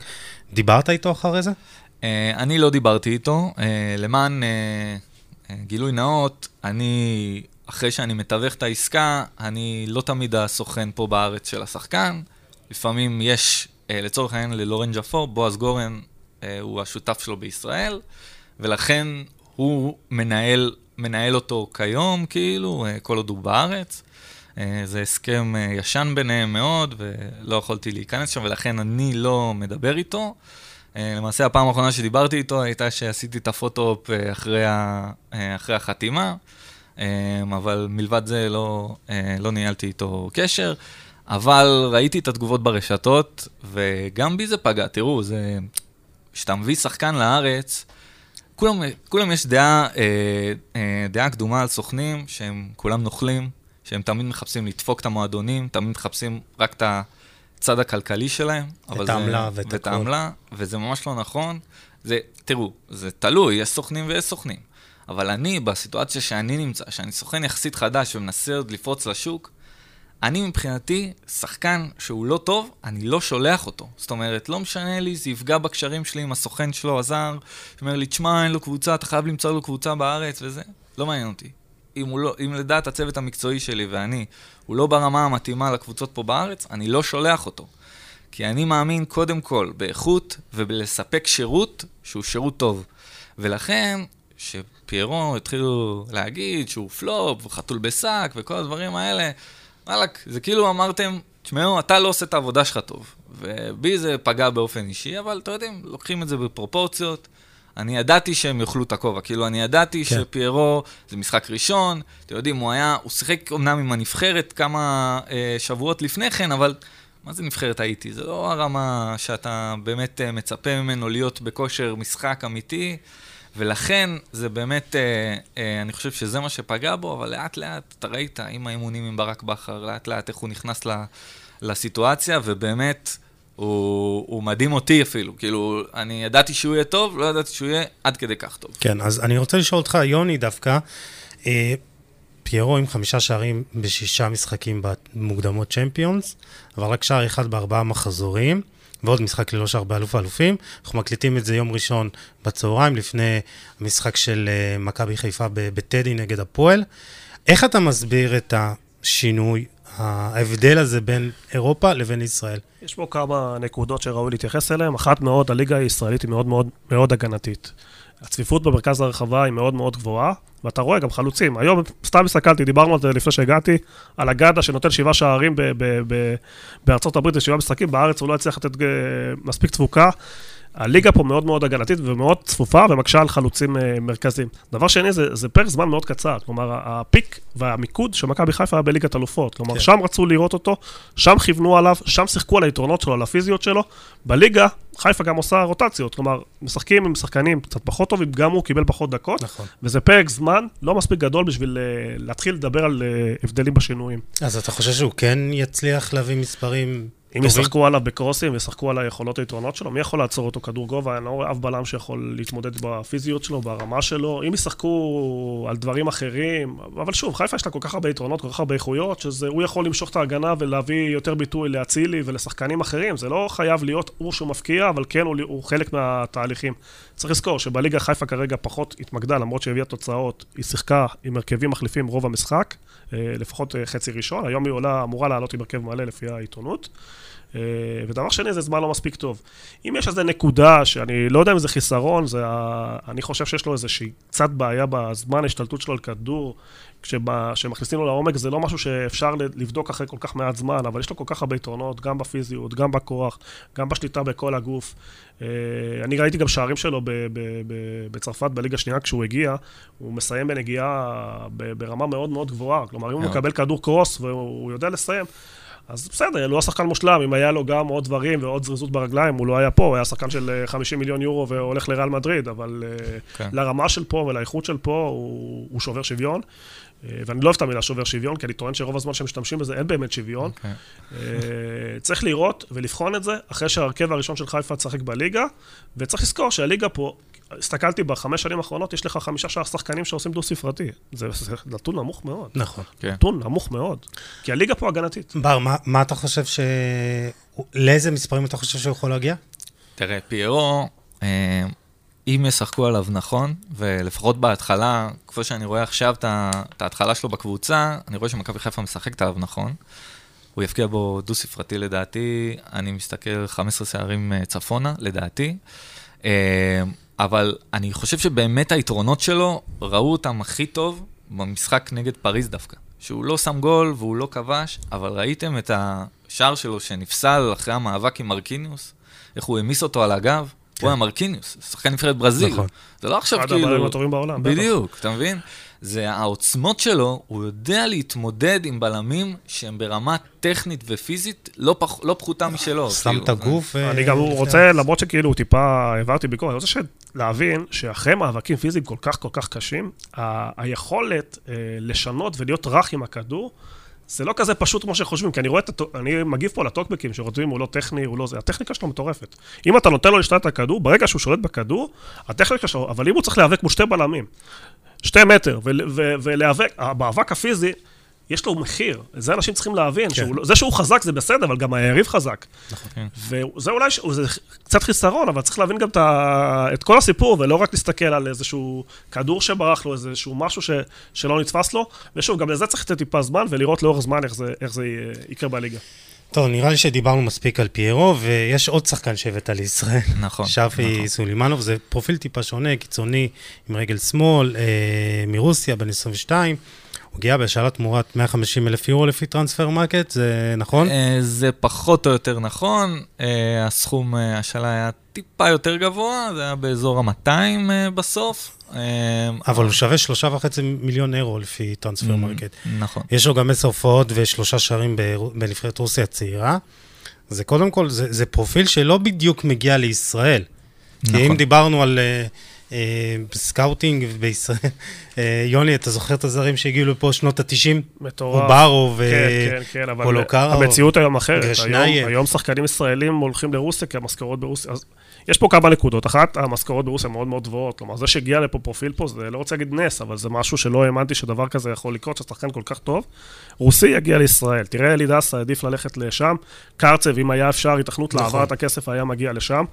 דיברת איתו אחרי זה? אה, אני לא דיברתי איתו. אה, למען גילוי נאות, אני, אחרי שאני מתווך את העסקה, אני לא תמיד הסוכן פה בארץ של השחקן. לפעמים יש, לצורך העניין, ללורן ג'פור, בועז גורן הוא השותף שלו בישראל, ולכן הוא מנהל, מנהל אותו כיום, כאילו, כל עוד הוא בארץ. אה, זה הסכם אה, ישן ביניהם מאוד, ולא יכולתי להיכנס שם, ולכן אני לא מדבר איתו. אה, למעשה, הפעם האחרונה שדיברתי איתו הייתה שעשיתי את הפוטו-אופ אחרי, אחרי החתימה, אבל מלבד זה לא, לא ניהלתי איתו קשר. אבל ראיתי את התגובות ברשתות, וגם בי זה פגע. תראו, זה... כשאתה מביא שחקן לארץ, כולם, כולם יש דעה, אה, אה, דעה קדומה על סוכנים, שהם כולם נוכלים, שהם תמיד מחפשים לדפוק את המועדונים, תמיד מחפשים רק את הצד הכלכלי שלהם. זה- העמלה ואת ואת הכל. העמלה, וזה ממש לא נכון. זה, תראו, זה תלוי, יש סוכנים ויש סוכנים. אבל אני, בסיטואציה שאני נמצא, שאני סוכן יחסית חדש ומנסה עוד לפרוץ לשוק, אני מבחינתי, שחקן שהוא לא טוב, אני לא שולח אותו. זאת אומרת, לא משנה לי, זה יפגע בקשרים שלי עם הסוכן שלו, הזר, שאומר לי, תשמע, אין לו קבוצה, אתה חייב למצוא לו קבוצה בארץ וזה. לא מעניין אותי. אם, לא, אם לדעת הצוות המקצועי שלי ואני, הוא לא ברמה המתאימה לקבוצות פה בארץ, אני לא שולח אותו. כי אני מאמין קודם כל באיכות ובלספק שירות שהוא שירות טוב. ולכן, שפיירו התחילו להגיד שהוא פלופ וחתול בשק וכל הדברים האלה, וואלכ, זה כאילו אמרתם, תשמעו, אתה לא עושה את העבודה שלך טוב. ובי זה פגע באופן אישי, אבל אתם יודעים, לוקחים את זה בפרופורציות. אני ידעתי שהם יאכלו את הכובע, כאילו, אני ידעתי כן. שפיירו זה משחק ראשון, אתם יודעים, הוא היה, הוא שיחק אמנם עם הנבחרת כמה אה, שבועות לפני כן, אבל מה זה נבחרת הייתי? זה לא הרמה שאתה באמת אה, מצפה ממנו להיות בכושר משחק אמיתי, ולכן זה באמת, אה, אה, אני חושב שזה מה שפגע בו, אבל לאט לאט, אתה ראית עם האימונים עם ברק בכר, לאט לאט איך הוא נכנס ל, לסיטואציה, ובאמת, הוא, הוא מדהים אותי אפילו. כאילו, אני ידעתי שהוא יהיה טוב, לא ידעתי שהוא יהיה עד כדי כך טוב. כן, אז אני רוצה לשאול אותך, יוני דווקא, אה, פיירו עם חמישה שערים בשישה משחקים במוקדמות צ'מפיונס, אבל רק שער אחד בארבעה מחזורים, ועוד משחק ללא שער באלוף האלופים. אנחנו מקליטים את זה יום ראשון בצהריים, לפני המשחק של אה, מכבי חיפה בטדי נגד הפועל. איך אתה מסביר את השינוי, ההבדל הזה בין אירופה לבין ישראל? יש פה כמה נקודות שראוי להתייחס אליהן. אחת מאוד, הליגה הישראלית היא מאוד מאוד מאוד הגנתית. הצפיפות במרכז הרחבה היא מאוד מאוד גבוהה, ואתה רואה גם חלוצים. היום, סתם הסתכלתי, דיברנו על זה לפני שהגעתי, על אגדה שנותן שבעה שערים ב- ב- ב- בארצות הברית ושבעה משחקים, בארץ הוא לא הצליח לתת אה, מספיק תפוקה. הליגה פה מאוד מאוד הגנתית ומאוד צפופה ומקשה על חלוצים אה, מרכזיים. דבר שני, זה, זה פרק זמן מאוד קצר. כלומר, הפיק והמיקוד של מכבי חיפה היה בליגת אלופות. כלומר, כן. שם רצו לראות אותו, שם כיוונו עליו, שם שיחקו על היתרונות שלו, על הפיזיות שלו. בליגה, חיפה גם עושה רוטציות. כלומר, משחקים עם שחקנים קצת פחות טובים, גם הוא קיבל פחות דקות. נכון. וזה פרק זמן לא מספיק גדול בשביל אה, להתחיל לדבר על אה, הבדלים בשינויים. אז אתה חושב שהוא כן יצליח להביא מספרים אם? ישחקו עליו בקרוסים וישחקו על היכולות היתרונות שלו, מי יכול לעצור אותו כדור גובה? אני לא רואה אף בלם שיכול להתמודד בפיזיות שלו, ברמה שלו. אם ישחקו על דברים אחרים, אבל שוב, חיפה יש לה כל כך הרבה יתרונות, כל כך הרבה איכויות, שהוא יכול למשוך את ההגנה ולהביא יותר ביטוי לאצילי ולשחקנים אחרים. זה לא חייב להיות הוא שהוא מפקיע, אבל כן הוא, הוא חלק מהתהליכים. צריך לזכור שבליגה חיפה כרגע פחות התמקדה, למרות שהביאה תוצאות, היא שיחקה עם הרכבים מחליפים רוב המשחק, לפחות אה, חצי ראשון. היום היא עולה, אמורה לעלות עם הרכב מלא לפי העיתונות. אה, ודבר שני, זה זמן לא מספיק טוב. אם יש איזו נקודה שאני לא יודע אם זה חיסרון, זה ה... אני חושב שיש לו איזושהי קצת בעיה בזמן ההשתלטות שלו על כדור. כשמכניסים לו לעומק זה לא משהו שאפשר לבדוק אחרי כל כך מעט זמן, אבל יש לו כל כך הרבה יתרונות, גם בפיזיות, גם בכוח, גם בשליטה בכל הגוף. אה, אני ראיתי גם שערים שלו בצרפת בליגה השנייה כשהוא הגיע, הוא מסיים בנגיעה ברמה מאוד מאוד גבוהה. כלומר, אם הוא מקבל כדור קרוס והוא יודע לסיים, אז בסדר, הוא לא שחקן מושלם, אם היה לו גם עוד דברים ועוד זריזות ברגליים, הוא לא היה פה, הוא היה שחקן של 50 אה, מיליון יורו והולך לריאל מדריד, אבל אה, כן. לרמה של פה ולאיכות של פה, הוא, הוא שובר שוויון. אה, ואני לא אוהב את המילה שובר שוויון, כי אני טוען שרוב הזמן שהם משתמשים בזה אין באמת שוויון. Okay. אוקיי. צריך לראות ולבחון את זה אחרי שהרכב הראשון של חיפה תשחק בליגה, וצריך לזכור שהליגה פה, הסתכלתי בחמש שנים האחרונות, יש לך חמישה שער שחקנים שעושים דו-ספרתי. זה, זה נתון נמוך מאוד. נכון. כן. נתון נמוך מאוד. כי הליגה פה הגנתית. בר, מה, מה אתה חושב ש... לאיזה מספרים אתה חושב שהוא יכול להגיע? תראה, פיירו, אה, אם ישחקו עליו נכון, ולפחות בהתחלה, כפי שאני רואה עכשיו את ההתחלה שלו בקבוצה, אני רואה שמכבי חיפה משחקת עליו נכון. הוא יבקיע בו דו-ספרתי לדעתי, אני מסתכל 15 שערים אה, צפונה, לדעתי. אה, אבל אני חושב שבאמת היתרונות שלו, ראו אותם הכי טוב במשחק נגד פריז דווקא. שהוא לא שם גול והוא לא כבש, אבל ראיתם את השער שלו שנפסל אחרי המאבק עם מרקיניוס? איך הוא העמיס אותו על הגב? כן. הוא היה מרקיניוס, שחקן נבחרת ברזיל. נכון. זה לא עכשיו כאילו... אחד הבלמים הטובים בעולם. בדיוק, אתה מבין? זה העוצמות שלו, הוא יודע להתמודד עם בלמים שהם ברמה טכנית ופיזית לא, פח, לא פחותה משלו. שם כאילו, את הגוף. אני גם רוצה, למרות שכאילו הוא טיפה העברתי ביקורת, אני רוצה להבין שאחרי מאבקים פיזיים כל כך כל כך קשים, ה- היכולת אה, לשנות ולהיות רך עם הכדור, זה לא כזה פשוט כמו שחושבים, כי אני רואה את, אני מגיב פה לטוקבקים שרוצים, הוא לא טכני, הוא לא זה, הטכניקה שלו מטורפת. אם אתה נותן לו לשתות את הכדור, ברגע שהוא שולט בכדור, הטכניקה שלו, אבל אם הוא צריך להיאבק מול שתי בלמים, שתי מטר, ולהיאבק, המאבק הפיזי, יש לו מחיר. זה אנשים צריכים להבין. כן. שהוא, זה שהוא חזק זה בסדר, אבל גם היריב חזק. נכון. כן. וזה אולי, זה קצת חיסרון, אבל צריך להבין גם את, ה, את כל הסיפור, ולא רק להסתכל על איזשהו כדור שברח לו, איזשהו משהו ש, שלא נתפס לו. ושוב, גם לזה צריך לתת טיפה זמן, ולראות לאורך זמן איך זה, איך זה יקרה בליגה. טוב, נראה לי שדיברנו מספיק על פיירו, ויש עוד שחקן שהבאת לישראל. נכון. שפי נכון. סולימנוב, זה פרופיל טיפה שונה, קיצוני, עם רגל שמאל, אה, מרוסיה, בן 22. הוא הגיע בהשאלה תמורת 150 אלף יורו לפי Transfermarkt, זה נכון? אה, זה פחות או יותר נכון. אה, הסכום אה, השאלה היה טיפה יותר גבוה, זה היה באזור ה-200 בסוף. אבל הוא שווה שלושה וחצי מיליון אירו לפי Transfermarkt. נכון. יש לו גם עשר הופעות ושלושה שערים בנבחרת רוסיה הצעירה. זה קודם כל, זה, זה פרופיל שלא בדיוק מגיע לישראל. נכון. כי אם דיברנו על... אה, scouting בישראל. אה, יוני, אתה זוכר את הזרים שהגיעו לפה שנות ה-90? מטורף. אוברוב ופולוקארוב. המציאות היום אחרת. היום שחקנים ישראלים הולכים לרוסיה, כי המשכורות ברוסיה... יש פה כמה נקודות. אחת, המשכורות ברוסיה מאוד מאוד גבוהות. כלומר, זה שהגיע לפה פרופיל פה, זה לא רוצה להגיד נס, אבל זה משהו שלא האמנתי שדבר כזה יכול לקרות, ששחקן כל כך טוב. רוסי יגיע לישראל. תראה, אלי דסה העדיף ללכת לשם. קרצב, אם היה אפשר, התכנות נכון. להעברת הכסף, היה מגיע לשם.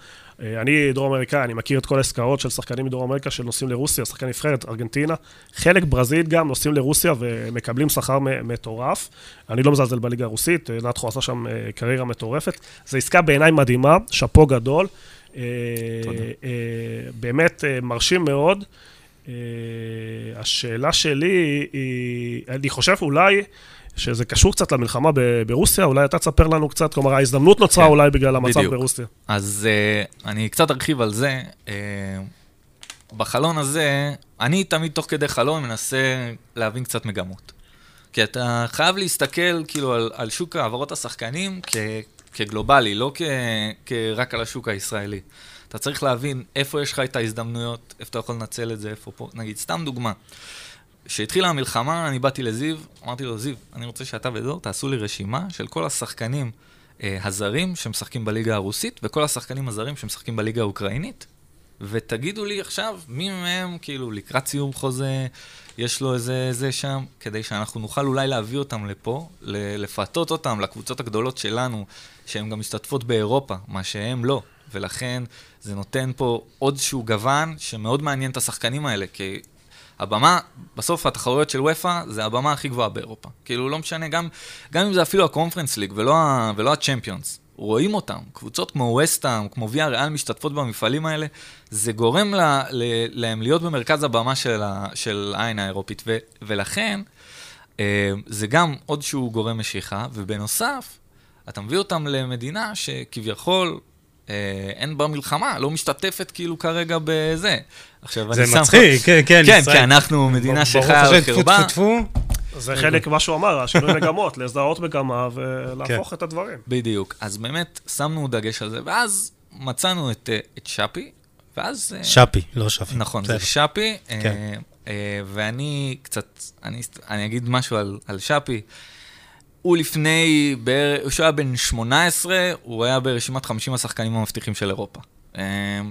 אה, אני דרום אמריקאי, אני מכיר את כל העסקאות של שחקנים מדרום אמריקה שנוסעים לרוסיה, שחקן נבחרת, ארגנטינה. חלק ברזילית גם נוסעים לרוסיה ומקבלים שכר מטורף. אני לא מזלזל בליגה הרוסית, אה, נתחו עשה שם אה, קריירה מטורפת. זו עסקה בעיניי מדהימה, שאפו גדול. תודה. באמת מרשים מאוד. השאלה שלי היא, אני חושב אולי... שזה קשור קצת למלחמה ברוסיה, אולי אתה תספר לנו קצת, כלומר ההזדמנות נוצרה כן, אולי בגלל המצב בדיוק. ברוסיה. אז uh, אני קצת ארחיב על זה. Uh, בחלון הזה, אני תמיד תוך כדי חלון מנסה להבין קצת מגמות. כי אתה חייב להסתכל כאילו על, על שוק העברות השחקנים כ, כגלובלי, לא כ, כרק על השוק הישראלי. אתה צריך להבין איפה יש לך את ההזדמנויות, איפה אתה יכול לנצל את זה, איפה פה. נגיד, סתם דוגמה. כשהתחילה המלחמה, אני באתי לזיו, אמרתי לו, זיו, אני רוצה שאתה ודור תעשו לי רשימה של כל השחקנים אה, הזרים שמשחקים בליגה הרוסית, וכל השחקנים הזרים שמשחקים בליגה האוקראינית, ותגידו לי עכשיו, מי מהם, כאילו, לקראת סיום חוזה, יש לו איזה זה שם, כדי שאנחנו נוכל אולי להביא אותם לפה, לפתות אותם לקבוצות הגדולות שלנו, שהן גם משתתפות באירופה, מה שהם לא. ולכן זה נותן פה עוד שהוא גוון שמאוד מעניין את השחקנים האלה, כי הבמה, בסוף התחרויות של ופא זה הבמה הכי גבוהה באירופה. כאילו, לא משנה, גם, גם אם זה אפילו הקונפרנס ליג ולא, ולא הצ'מפיונס. רואים אותם. קבוצות כמו וסטאם, כמו ויה ריאל משתתפות במפעלים האלה, זה גורם לה, ל, להם להיות במרכז הבמה של, ה, של העין האירופית, ו, ולכן אה, זה גם עוד שהוא גורם משיכה, ובנוסף, אתה מביא אותם למדינה שכביכול אה, אין בה מלחמה, לא משתתפת כאילו כרגע בזה. עכשיו, זה אני שם- מצחיק, כן, כן, כן, ישראל. כי אנחנו מדינה ברוך שחיה השם, על טפו, חרבה. טפו, טפו. זה חלק ממה שהוא אמר, השינוי [LAUGHS] מגמות, לזהות מגמה ולהפוך את הדברים. בדיוק. אז באמת שמנו דגש על זה, ואז מצאנו את, אה, את שפי, ואז... אה, שפי, לא שפי. נכון. זה שפי, אה, כן. אה, ואני קצת, אני, אני אגיד משהו על, על שפי. הוא לפני, כשהוא היה בן 18, הוא היה ברשימת 50 השחקנים המבטיחים של אירופה.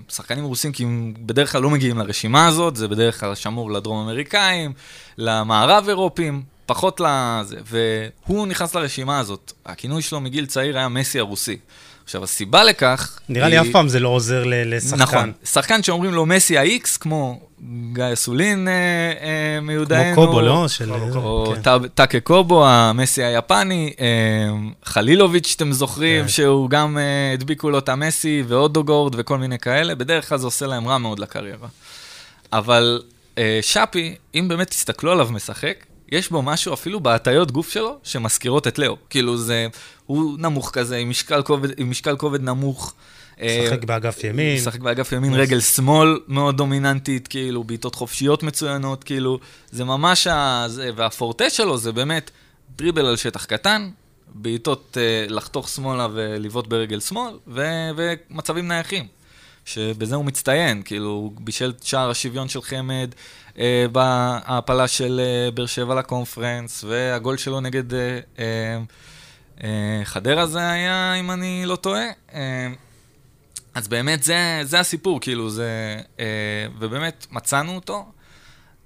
שחקנים רוסים, כי הם בדרך כלל לא מגיעים לרשימה הזאת, זה בדרך כלל שמור לדרום אמריקאים, למערב אירופים, פחות לזה. והוא נכנס לרשימה הזאת. הכינוי שלו מגיל צעיר היה מסי הרוסי. עכשיו, הסיבה לכך... נראה לי היא- אף פעם זה לא עוזר ל- לשחקן. נכון. שחקן שאומרים לו מסי ה-X, כמו גיא אסולין אה, אה, מיודענו. כמו קובו, לא? של... או כן. טאקה קובו, המסי היפני, אה, חלילוביץ', שאתם זוכרים, כן. שהוא גם אה, הדביקו לו את המסי, ואודוגורד וכל מיני כאלה, בדרך כלל זה עושה להם רע מאוד לקריירה. אבל אה, שפי, אם באמת תסתכלו עליו משחק, יש בו משהו אפילו בהטיות גוף שלו, שמזכירות את לאו. כאילו זה, הוא נמוך כזה, עם משקל כובד, עם משקל כובד נמוך. אה, משחק באגף ימין. משחק באגף ימין, רגל שמאל מאוד דומיננטית, כאילו, בעיטות חופשיות מצוינות, כאילו, זה ממש ה... זה, והפורטה שלו זה באמת דריבל על שטח קטן, בעיטות אה, לחתוך שמאלה ולבעוט ברגל שמאל, ו, ומצבים נייחים. שבזה הוא מצטיין, כאילו, הוא בישל את שער השוויון של חמד, אה, בהעפלה של אה, באר שבע לקונפרנס, והגול שלו נגד אה, אה, אה, חדרה זה היה, אם אני לא טועה. אה, אז באמת זה, זה הסיפור, כאילו, זה... אה, ובאמת מצאנו אותו.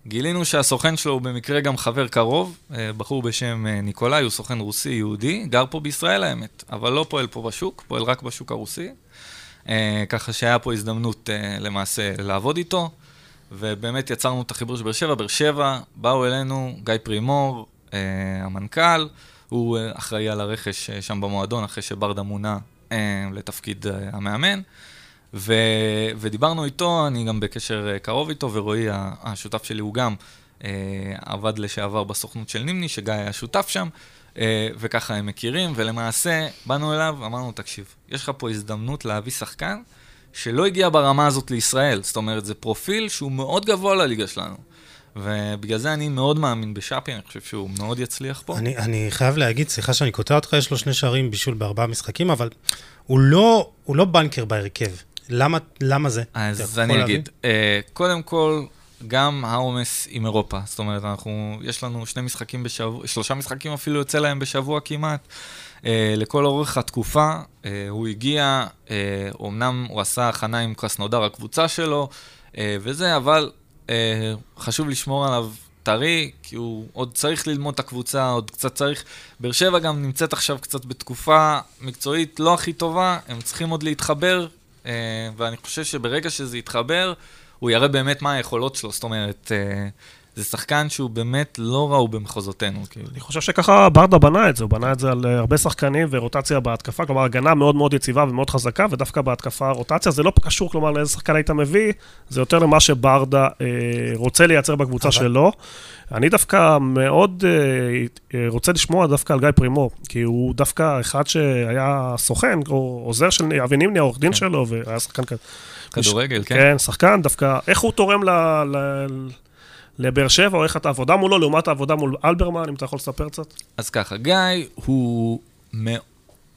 גילינו שהסוכן שלו הוא במקרה גם חבר קרוב, אה, בחור בשם אה, ניקולאי, הוא סוכן רוסי יהודי, גר פה בישראל האמת, אבל לא פועל פה בשוק, פועל רק בשוק הרוסי. אה, ככה שהיה פה הזדמנות אה, למעשה לעבוד איתו, ובאמת יצרנו את החיבור של באר שבע. באר שבע, באו אלינו גיא פרימור, אה, המנכ"ל, הוא אחראי על הרכש שם במועדון, אחרי שברדה מונה לתפקיד המאמן. ו... ודיברנו איתו, אני גם בקשר קרוב איתו, ורועי, השותף שלי, הוא גם אה, עבד לשעבר בסוכנות של נימני, שגיא היה שותף שם, וככה הם מכירים, ולמעשה באנו אליו, אמרנו, תקשיב, יש לך פה הזדמנות להביא שחקן שלא הגיע ברמה הזאת לישראל, זאת אומרת, זה פרופיל שהוא מאוד גבוה לליגה שלנו. ובגלל זה אני מאוד מאמין בשאפי, אני חושב שהוא מאוד יצליח פה. אני, אני חייב להגיד, סליחה שאני קוטע אותך, יש לו שני שערים בישול בארבעה משחקים, אבל הוא לא, הוא לא בנקר בהרכב. למה, למה זה? אז אני? אגיד, אה, קודם כל, גם העומס עם אירופה. זאת אומרת, אנחנו, יש לנו שני משחקים בשבוע, שלושה משחקים אפילו יוצא להם בשבוע כמעט. אה, לכל אורך התקופה, אה, הוא הגיע, אה, אמנם הוא עשה הכנה עם קרסנודר, הקבוצה שלו, אה, וזה, אבל אה, חשוב לשמור עליו טרי, כי הוא עוד צריך ללמוד את הקבוצה, עוד קצת צריך... באר שבע גם נמצאת עכשיו קצת בתקופה מקצועית לא הכי טובה, הם צריכים עוד להתחבר, אה, ואני חושב שברגע שזה יתחבר, הוא יראה באמת מה היכולות שלו, זאת אומרת, אה, זה שחקן שהוא באמת לא ראו במחוזותינו, כאילו. אני חושב שככה ברדה בנה את זה, הוא בנה את זה על אה, הרבה שחקנים ורוטציה בהתקפה, כלומר הגנה מאוד מאוד יציבה ומאוד חזקה, ודווקא בהתקפה רוטציה, זה לא קשור, כלומר, לאיזה שחקן היית מביא, זה יותר למה שברדה אה, רוצה לייצר בקבוצה אבל- שלו. אני דווקא מאוד אה, אה, רוצה לשמוע דווקא על גיא פרימור, כי הוא דווקא אחד שהיה סוכן, או עוזר של אבי נימני, העורך דין כן. שלו, והיה שחקן כזה. כדורגל, כן? כן, שחקן, דווקא, איך הוא תורם ל... ל... לבאר שבע, או איך את העבודה מולו, לעומת העבודה מול אלברמן, אם אתה יכול לספר קצת? אז ככה, גיא הוא... מ...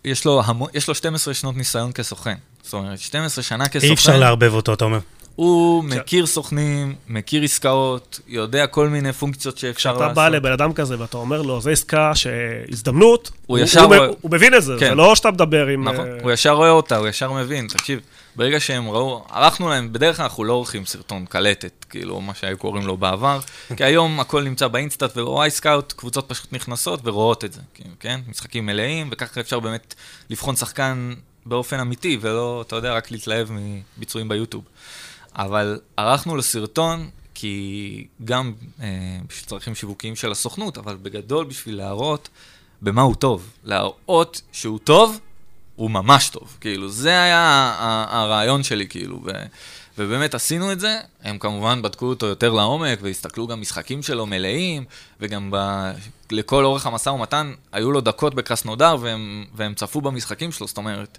יש לו, המו... יש לו 12 שנות ניסיון כסוכן. זאת אומרת, 12 שנה כסוכן. אי אפשר לערבב אותו, אתה אומר. הוא מכיר סוכנים, מכיר עסקאות, יודע כל מיני פונקציות שאפשר לעשות. כשאתה בא לבן אדם כזה ואתה אומר לו, זו עסקה שהזדמנות, הוא ישר הוא, רואה- הוא מבין את זה, כן. זה לא שאתה מדבר עם... נכון, אה, הוא ישר רואה אותה, הוא ישר מבין. תקשיב, ברגע שהם ראו, ערכנו להם, בדרך כלל אנחנו לא עורכים סרטון קלטת, כאילו, מה שהיו קוראים לו בעבר, [LAUGHS] כי היום הכל נמצא ב InStat ו Wyscout, קבוצות פשוט נכנסות ורואות את זה, כאילו, כן? משחקים מלאים, וככה אפשר באמת לבחון שחקן באופן אמיתי, ולא, אתה יודע, רק להתלהב מביצועים ביוטיוב. אבל ערכנו לו סרטון, כי גם אה, בשביל צרכים שיווקיים של הסוכנות, אבל בגדול בשביל להראות במה הוא טוב. להראות שהוא טוב הוא ממש טוב. כאילו, זה היה הרעיון שלי, כאילו. ו... ובאמת עשינו את זה, הם כמובן בדקו אותו יותר לעומק, והסתכלו גם משחקים שלו מלאים, וגם ב... לכל אורך המשא ומתן היו לו דקות בקרסנודר, והם, והם צפו במשחקים שלו, זאת אומרת,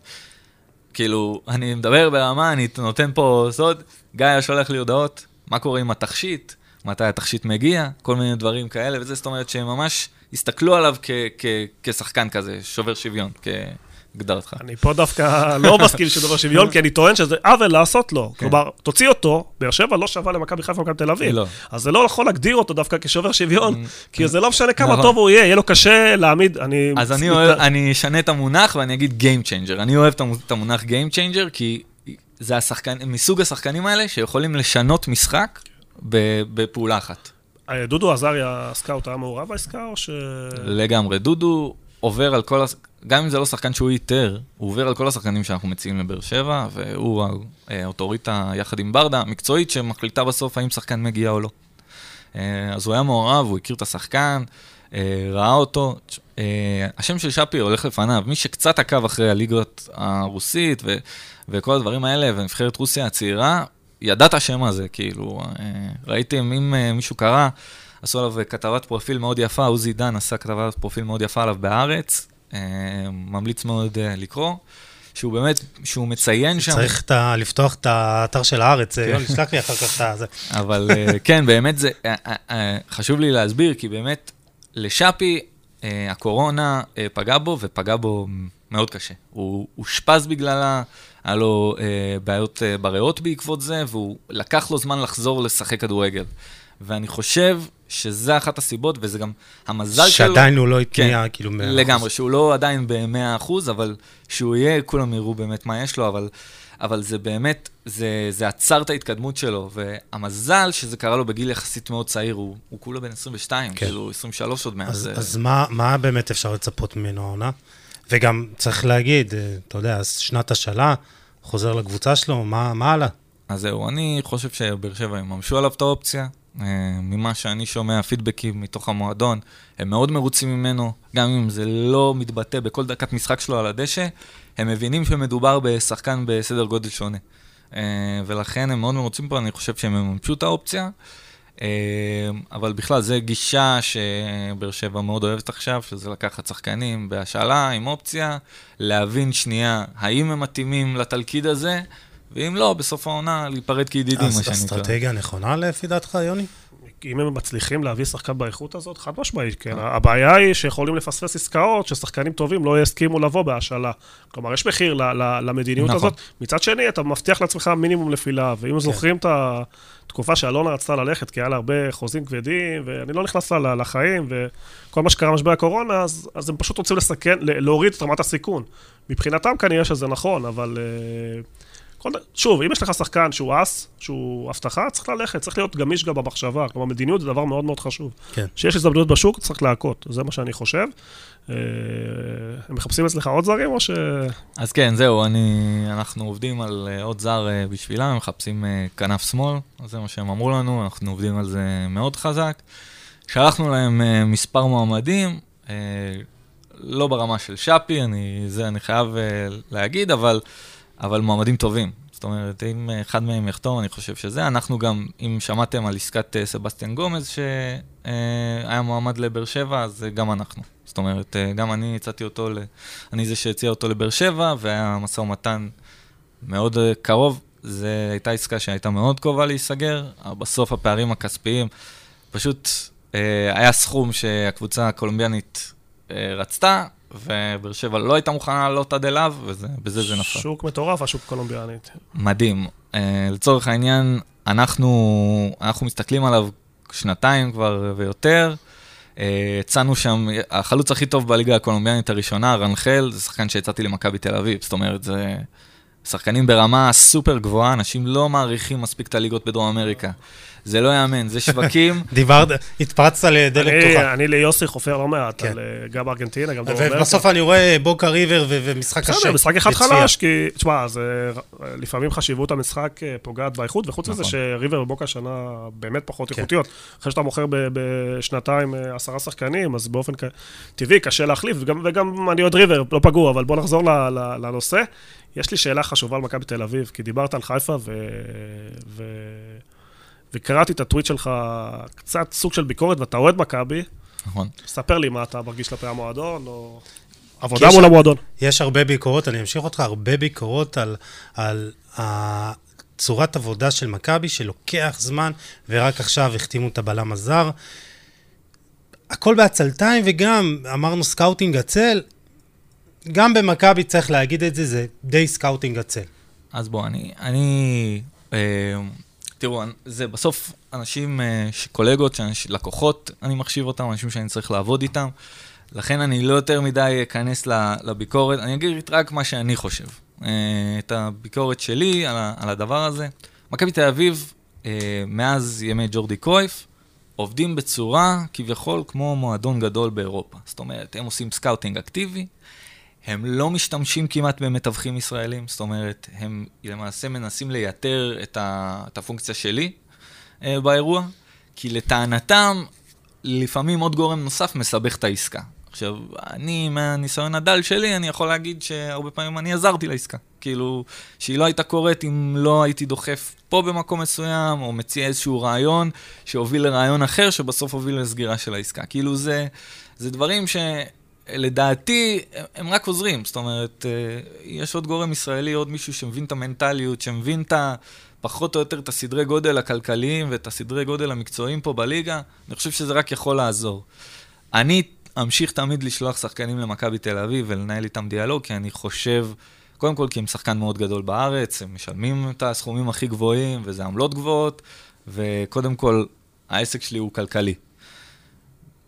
כאילו, אני מדבר ברמה, אני נותן פה סוד, גיא שולח לי הודעות, מה קורה עם התכשיט, מתי התכשיט מגיע, כל מיני דברים כאלה, וזה, זאת אומרת שהם ממש הסתכלו עליו כ- כ- כשחקן כזה, שובר שוויון, כ- הגדרתך. אני פה דווקא לא מסכים שדבר שוויון, כי אני טוען שזה עוול לעשות לו. כן. כלומר, תוציא אותו, באר שבע לא שווה למכבי חיפה ומכבי תל אביב. לא. אז זה לא נכון להגדיר אותו דווקא כשובר שוויון, כי זה לא משנה כמה נכון. טוב הוא יהיה, יהיה לו קשה להעמיד, אני... אז אני, אוהב, אני אשנה את המונח ואני אגיד Game Changer. אני אוהב את המו- את המונח Game Changer, כי זה השחקן, מסוג השחקנים האלה שיכולים לשנות משחק בפעולה אחת. אה, דודו עזריה, הסקאוט, היה מעורב בעסקה, או ש... לגמרי. דודו עובר על כל, גם אם זה לא שחקן שהוא איתר, הוא עובר על כל השחקנים שאנחנו מציעים לבאר שבע, והוא האוטוריטה יחד עם ברדה, המקצועית, שמחליטה בסוף האם שחקן מגיע או לא. אה, אז הוא היה מעורב, הוא הכיר את השחקן, אה, ראה אותו. אה, השם של שפי הולך לפניו. מי שקצת עקב אחרי הליגות הרוסית ו- וכל הדברים האלה, ונבחרת רוסיה הצעירה, ידע את השם הזה, כאילו, ראיתם, אם מישהו קרא, עשו עליו כתבת פרופיל מאוד יפה, עוזי דן עשה כתבת פרופיל מאוד יפה עליו בהארץ, אה, ממליץ מאוד אה, לקרוא, שהוא באמת, שהוא מציין שם... צריך את ה- לפתוח את האתר של הארץ, כן. יוני, שלח לי אחר כך את זה. אבל אה, כן, באמת זה, אה, אה, אה, חשוב לי להסביר, כי באמת, לשאפי, אה, הקורונה אה, פגע בו, ופגע בו מאוד קשה. הוא אושפז בגללה, היה לו אה, בעיות אה, בריאות בעקבות זה, והוא לקח לו זמן לחזור לשחק כדורגל. ואני חושב שזה אחת הסיבות, וזה גם המזל שלו. שעדיין הוא לא התניע, כן, כאילו, מאה לגמרי, אחוז. שהוא לא עדיין ב-100%, אבל שהוא יהיה, כולם יראו באמת מה יש לו, אבל, אבל זה באמת, זה, זה עצר את ההתקדמות שלו, והמזל שזה קרה לו בגיל יחסית מאוד צעיר, הוא, הוא כולו בן 22, כן. כאילו 23 עוד מעט. אז, זה- אז מה, מה באמת אפשר לצפות ממנו העונה? וגם צריך להגיד, אה, אתה יודע, שנת השאלה, חוזר לקבוצה שלו, מה, מה הלאה? אז זהו, אני חושב שבאר שבע יממשו עליו את האופציה. אה, ממה שאני שומע, פידבקים מתוך המועדון, הם מאוד מרוצים ממנו, גם אם זה לא מתבטא בכל דקת משחק שלו על הדשא, הם מבינים שמדובר בשחקן בסדר גודל שונה. אה, ולכן הם מאוד מרוצים פה, אני חושב שהם יממשו את האופציה. אה, אבל בכלל, זו גישה שבאר שבע מאוד אוהבת עכשיו, שזה לקחת שחקנים בהשאלה עם אופציה, להבין שנייה האם הם מתאימים לתלכיד הזה, ואם לא, בסוף העונה להיפרד כידידים, מה שנקרא. אסטרטגיה נכונה לפי דעתך, יוני? אם הם מצליחים להביא שחקן באיכות הזאת, חד משמעית, כן. הבעיה היא שיכולים לפספס עסקאות ששחקנים טובים לא יסכימו לבוא בהשאלה. כלומר, יש מחיר ל- ל- למדיניות נכון. הזאת. מצד שני, אתה מבטיח לעצמך מינימום נפילה, ואם זוכרים את התקופה שאלונה רצתה ללכת, כי היה לה הרבה חוזים כבדים, ואני לא נכנס לה לחיים, וכל מה שקרה במשבר הקורונה, אז, אז הם פשוט רוצים לסכן, להוריד את רמת הסיכון. מבחינתם כנראה שזה נכון, אבל... אה, כל שוב, אם יש לך שחקן שהוא אס, שהוא הבטחה, צריך ללכת, צריך להיות גמיש גם במחשבה. כלומר, מדיניות זה דבר מאוד מאוד חשוב. כן. כשיש הזדמנויות בשוק, צריך להכות, זה מה שאני חושב. אה, הם מחפשים אצלך עוד זרים, או ש... אז כן, זהו, אני, אנחנו עובדים על אה, עוד זר אה, בשבילם, הם מחפשים כנף שמאל, זה מה שהם אמרו לנו, אנחנו עובדים על זה מאוד חזק. שלחנו להם מספר מועמדים, לא ברמה של שפי, אני, זה אני חייב להגיד, אבל, אבל מועמדים טובים. זאת אומרת, אם אה, אחד מהם יחתום, אני חושב שזה. אנחנו גם, אם שמעתם על עסקת אה, סבסטיאן גומז, שהיה מועמד לבאר שבע, אז אה, גם אנחנו. זאת אומרת, אה, גם אני הצעתי אותו, ל... אני זה שהציע אותו לבאר שבע, והיה משא ומתן מאוד אה, קרוב. זו הייתה עסקה שהייתה מאוד קרובה להיסגר, בסוף הפערים הכספיים, פשוט אה, היה סכום שהקבוצה הקולומביאנית אה, רצתה, ובאר שבע לא הייתה מוכנה לעלות עד אליו, ובזה זה נפל. שוק מטורף, השוק הקולומביאנית. מדהים. Uh, לצורך העניין, אנחנו, אנחנו מסתכלים עליו שנתיים כבר ויותר. Uh, הצענו שם, החלוץ הכי טוב בליגה הקולומביאנית הראשונה, רנחל, זה שחקן שהצעתי למכבי תל אביב. זאת אומרת, זה שחקנים ברמה סופר גבוהה, אנשים לא מעריכים מספיק את הליגות בדרום אמריקה. זה לא יאמן, זה שווקים. [LAUGHS] דיברת, התפרצת לדלת פתוחה. אני ליוסי חופר לא מעט, כן. אה, גם ארגנטינה, גם דרום אמריקה. ובסוף אני רואה בוקה ריבר ו- ומשחק קשה. בסדר, משחק אחד. חלש, כי, תשמע, זה, לפעמים חשיבות המשחק אה, פוגעת באיכות, וחוץ מזה נכון. שריבר ובוקה שנה באמת פחות כן. איכותיות. אחרי שאתה מוכר בשנתיים אה, עשרה שחקנים, אז באופן טבעי קשה להחליף, וגם, וגם אני עוד ריבר, לא פגעו, אבל בוא נחזור לנושא. יש לי שאלה חשובה על מכבי תל אביב, כי דיברת על חיפה, ו... ו... וקראתי את הטוויט שלך, קצת סוג של ביקורת, ואתה אוהד מכבי, נכון. ספר לי מה אתה מרגיש כלפי המועדון, או עבודה יש- מול המועדון. יש הרבה ביקורות, אני אמשיך אותך, הרבה ביקורות על, על צורת עבודה של מכבי, שלוקח זמן, ורק עכשיו החתימו את הבלם הזר. הכל בעצלתיים, וגם, אמרנו scouting עצל, גם במכבי צריך להגיד את זה, זה די סקאוטינג עצל. אז בוא, אני... אני אה, תראו, זה בסוף אנשים, אה, קולגות, שאנש- לקוחות, אני מחשיב אותם, אנשים שאני צריך לעבוד איתם. לכן אני לא יותר מדי אכנס לביקורת, אני אגיד רק מה שאני חושב. אה, את הביקורת שלי על, על הדבר הזה. מכבי תל אביב, אה, מאז ימי ג'ורדי קרויף, עובדים בצורה כביכול כמו מועדון גדול באירופה. זאת אומרת, הם עושים סקאוטינג אקטיבי, הם לא משתמשים כמעט במתווכים ישראלים, זאת אומרת, הם למעשה מנסים לייתר את, ה, את הפונקציה שלי אה, באירוע, כי לטענתם, לפעמים עוד גורם נוסף מסבך את העסקה. עכשיו, אני, מהניסיון הדל שלי, אני יכול להגיד שהרבה פעמים אני עזרתי לעסקה. כאילו, שהיא לא הייתה קורית אם לא הייתי דוחף פה במקום מסוים, או מציע איזשהו רעיון שהוביל לרעיון אחר, שבסוף הוביל לסגירה של העסקה. כאילו, זה, זה דברים ש... לדעתי, הם- הם רק עוזרים. זאת אומרת, אה, יש עוד גורם ישראלי, עוד מישהו שמבין את המנטליות, שמבין את ה... פחות או יותר את הסדרי גודל הכלכליים ואת הסדרי גודל המקצועיים פה בליגה, אני חושב שזה רק יכול לעזור. אני אמשיך תמיד לשלוח שחקנים למכבי תל אביב ולנהל איתם דיאלוג, כי אני חושב, קודם כל כי הם שחקן מאוד גדול בארץ, הם משלמים את הסכומים הכי גבוהים, וזה עמלות גבוהות, וקודם כל, העסק שלי הוא כלכלי.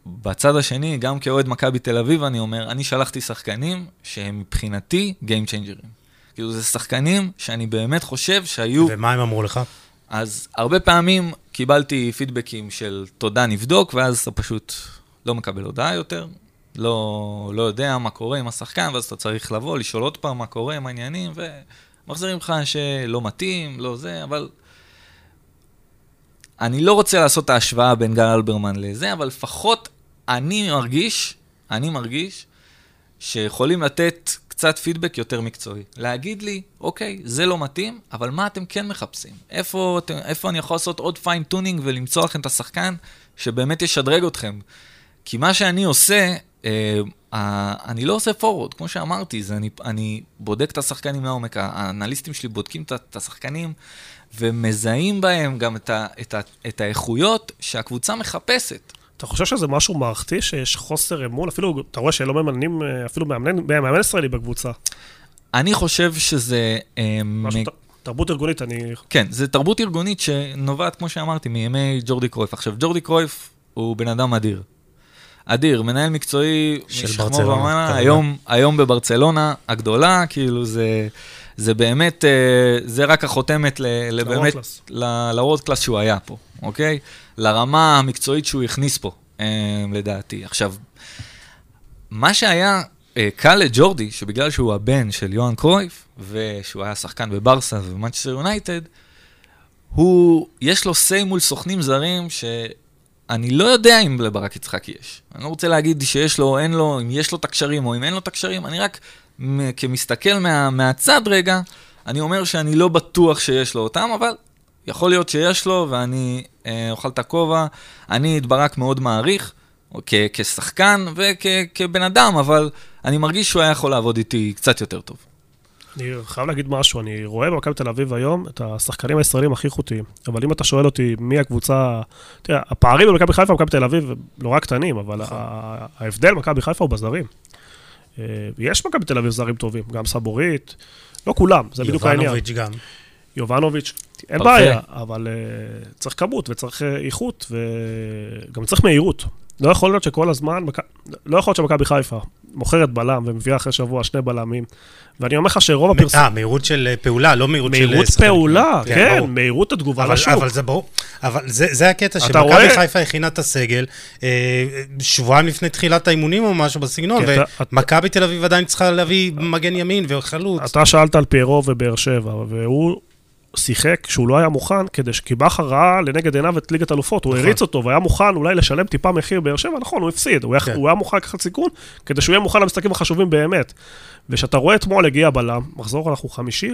בצד השני, גם כאוהד מכבי תל אביב, אני אומר, אני שלחתי שחקנים שהם מבחינתי Game Changer'ים. כאילו, זה שחקנים שאני באמת חושב שהיו... ומה הם אמרו לך? אז הרבה פעמים קיבלתי פידבקים של תודה, נבדוק, ואז אתה פשוט לא מקבל הודעה יותר, לא, לא יודע מה קורה עם השחקן, ואז אתה צריך לבוא, לשאול עוד פעם מה קורה, מה העניינים, ומחזירים לך שלא מתאים, לא זה, אבל... אני לא רוצה לעשות את ההשוואה בין גל אלברמן לזה, אבל לפחות אני מרגיש, אני מרגיש, שיכולים לתת קצת פידבק יותר מקצועי. להגיד לי, אוקיי, זה לא מתאים, אבל מה אתם כן מחפשים? איפה, אתם, איפה אני יכול לעשות עוד fine tuning ולמצוא לכם את השחקן שבאמת ישדרג אתכם? כי מה שאני עושה, אה, אה, אני לא עושה פורוורד, כמו שאמרתי, זה אני, אני בודק את השחקנים לעומק, האנליסטים שלי בודקים את, את השחקנים ומזהים בהם גם את, ה, את, ה, את האיכויות שהקבוצה מחפשת. אתה חושב שזה משהו מערכתי, שיש חוסר אמון? אפילו, אתה רואה שלא ממנים אה, אפילו מאמן, מאמן ישראלי בקבוצה. אני חושב שזה... אה, משהו, מ- תרבות ארגונית, אני... כן, זו תרבות ארגונית שנובעת, כמו שאמרתי, מימי ג'ורדי קרויף. עכשיו, ג'ורדי קרויף הוא בן אדם אדיר. אדיר, מנהל מקצועי של ברצלונה, ומעלה. היום, היום בברצלונה הגדולה, כאילו זה, זה באמת, אה, זה רק החותמת לבאמת. ל world class שהוא היה פה, אוקיי? לרמה המקצועית שהוא הכניס פה, אה, לדעתי. עכשיו, מה שהיה אה, קל לג'ורדי, שבגלל שהוא הבן של יוהאן קרויף, ושהוא היה שחקן בברסה ובמנצ'סטר יונייטד, הוא, יש לו say מול סוכנים זרים שאני לא יודע אם לברק יצחקי יש. אני לא רוצה להגיד שיש לו או אין לו, אם יש לו את הקשרים או אם אין לו את הקשרים, אני רק כמסתכל מה, מהצד רגע, אני אומר שאני לא בטוח שיש לו אותם, אבל יכול להיות שיש לו, ואני אה, אוכל את הכובע. אני את ברק מאוד מעריך, או כ- כשחקן וכבן אדם, אבל אני מרגיש שהוא היה יכול לעבוד איתי קצת יותר טוב. אני חייב להגיד משהו, אני רואה במכבי תל אביב היום את השחקנים הישראלים הכי איכותיים. אבל אם אתה שואל אותי מי הקבוצה... תראה, הפערים במכבי חיפה ומכבי תל אביב הם נורא קטנים, אבל ה- ההבדל במכבי חיפה הוא בזרים. אה, יש במכבי תל אביב זרים טובים, גם סבורית, לא כולם, זה בדיוק העניין. יובנוביץ' גם. יובנוביץ', אין פרפה. בעיה, אבל uh, צריך כמות וצריך uh, איכות וגם צריך מהירות. לא יכול להיות שכל הזמן, לא יכול להיות שמכבי חיפה, מוכרת בלם ומביאה אחרי שבוע שני בלמים, ואני אומר לך שרוב הפרסום... אה, מהירות של אה, פעולה, לא מהירות של... מהירות שחקנים. פעולה, כן, כן, ברור. מהירות התגובה אבל, לשוק. אבל זה ברור, אבל זה, זה הקטע, אתה שמכבי רואה- חיפה הכינה את הסגל אה, שבועיים לפני תחילת האימונים או משהו בסגנון, כן, אתה- ומכבי תל אביב עדיין צריכה להביא מגן ימין וחלוץ. אתה שאלת על פיירו ובאר שבע, והוא שיחק שהוא לא היה מוכן, כדי ש... כי בכר ראה לנגד עיניו את ליגת אלופות, הוא נכון. הריץ אותו והיה מוכן אולי לשלם טיפה מחיר באר שבע, נכון, הוא הפסיד, הוא, היה, כן. הוא היה מוכן לקחת סיכון, כדי שהוא יהיה מוכן למשחקים החשובים באמת. וכשאתה רואה אתמול הגיע בלם, מחזור אנחנו חמישי,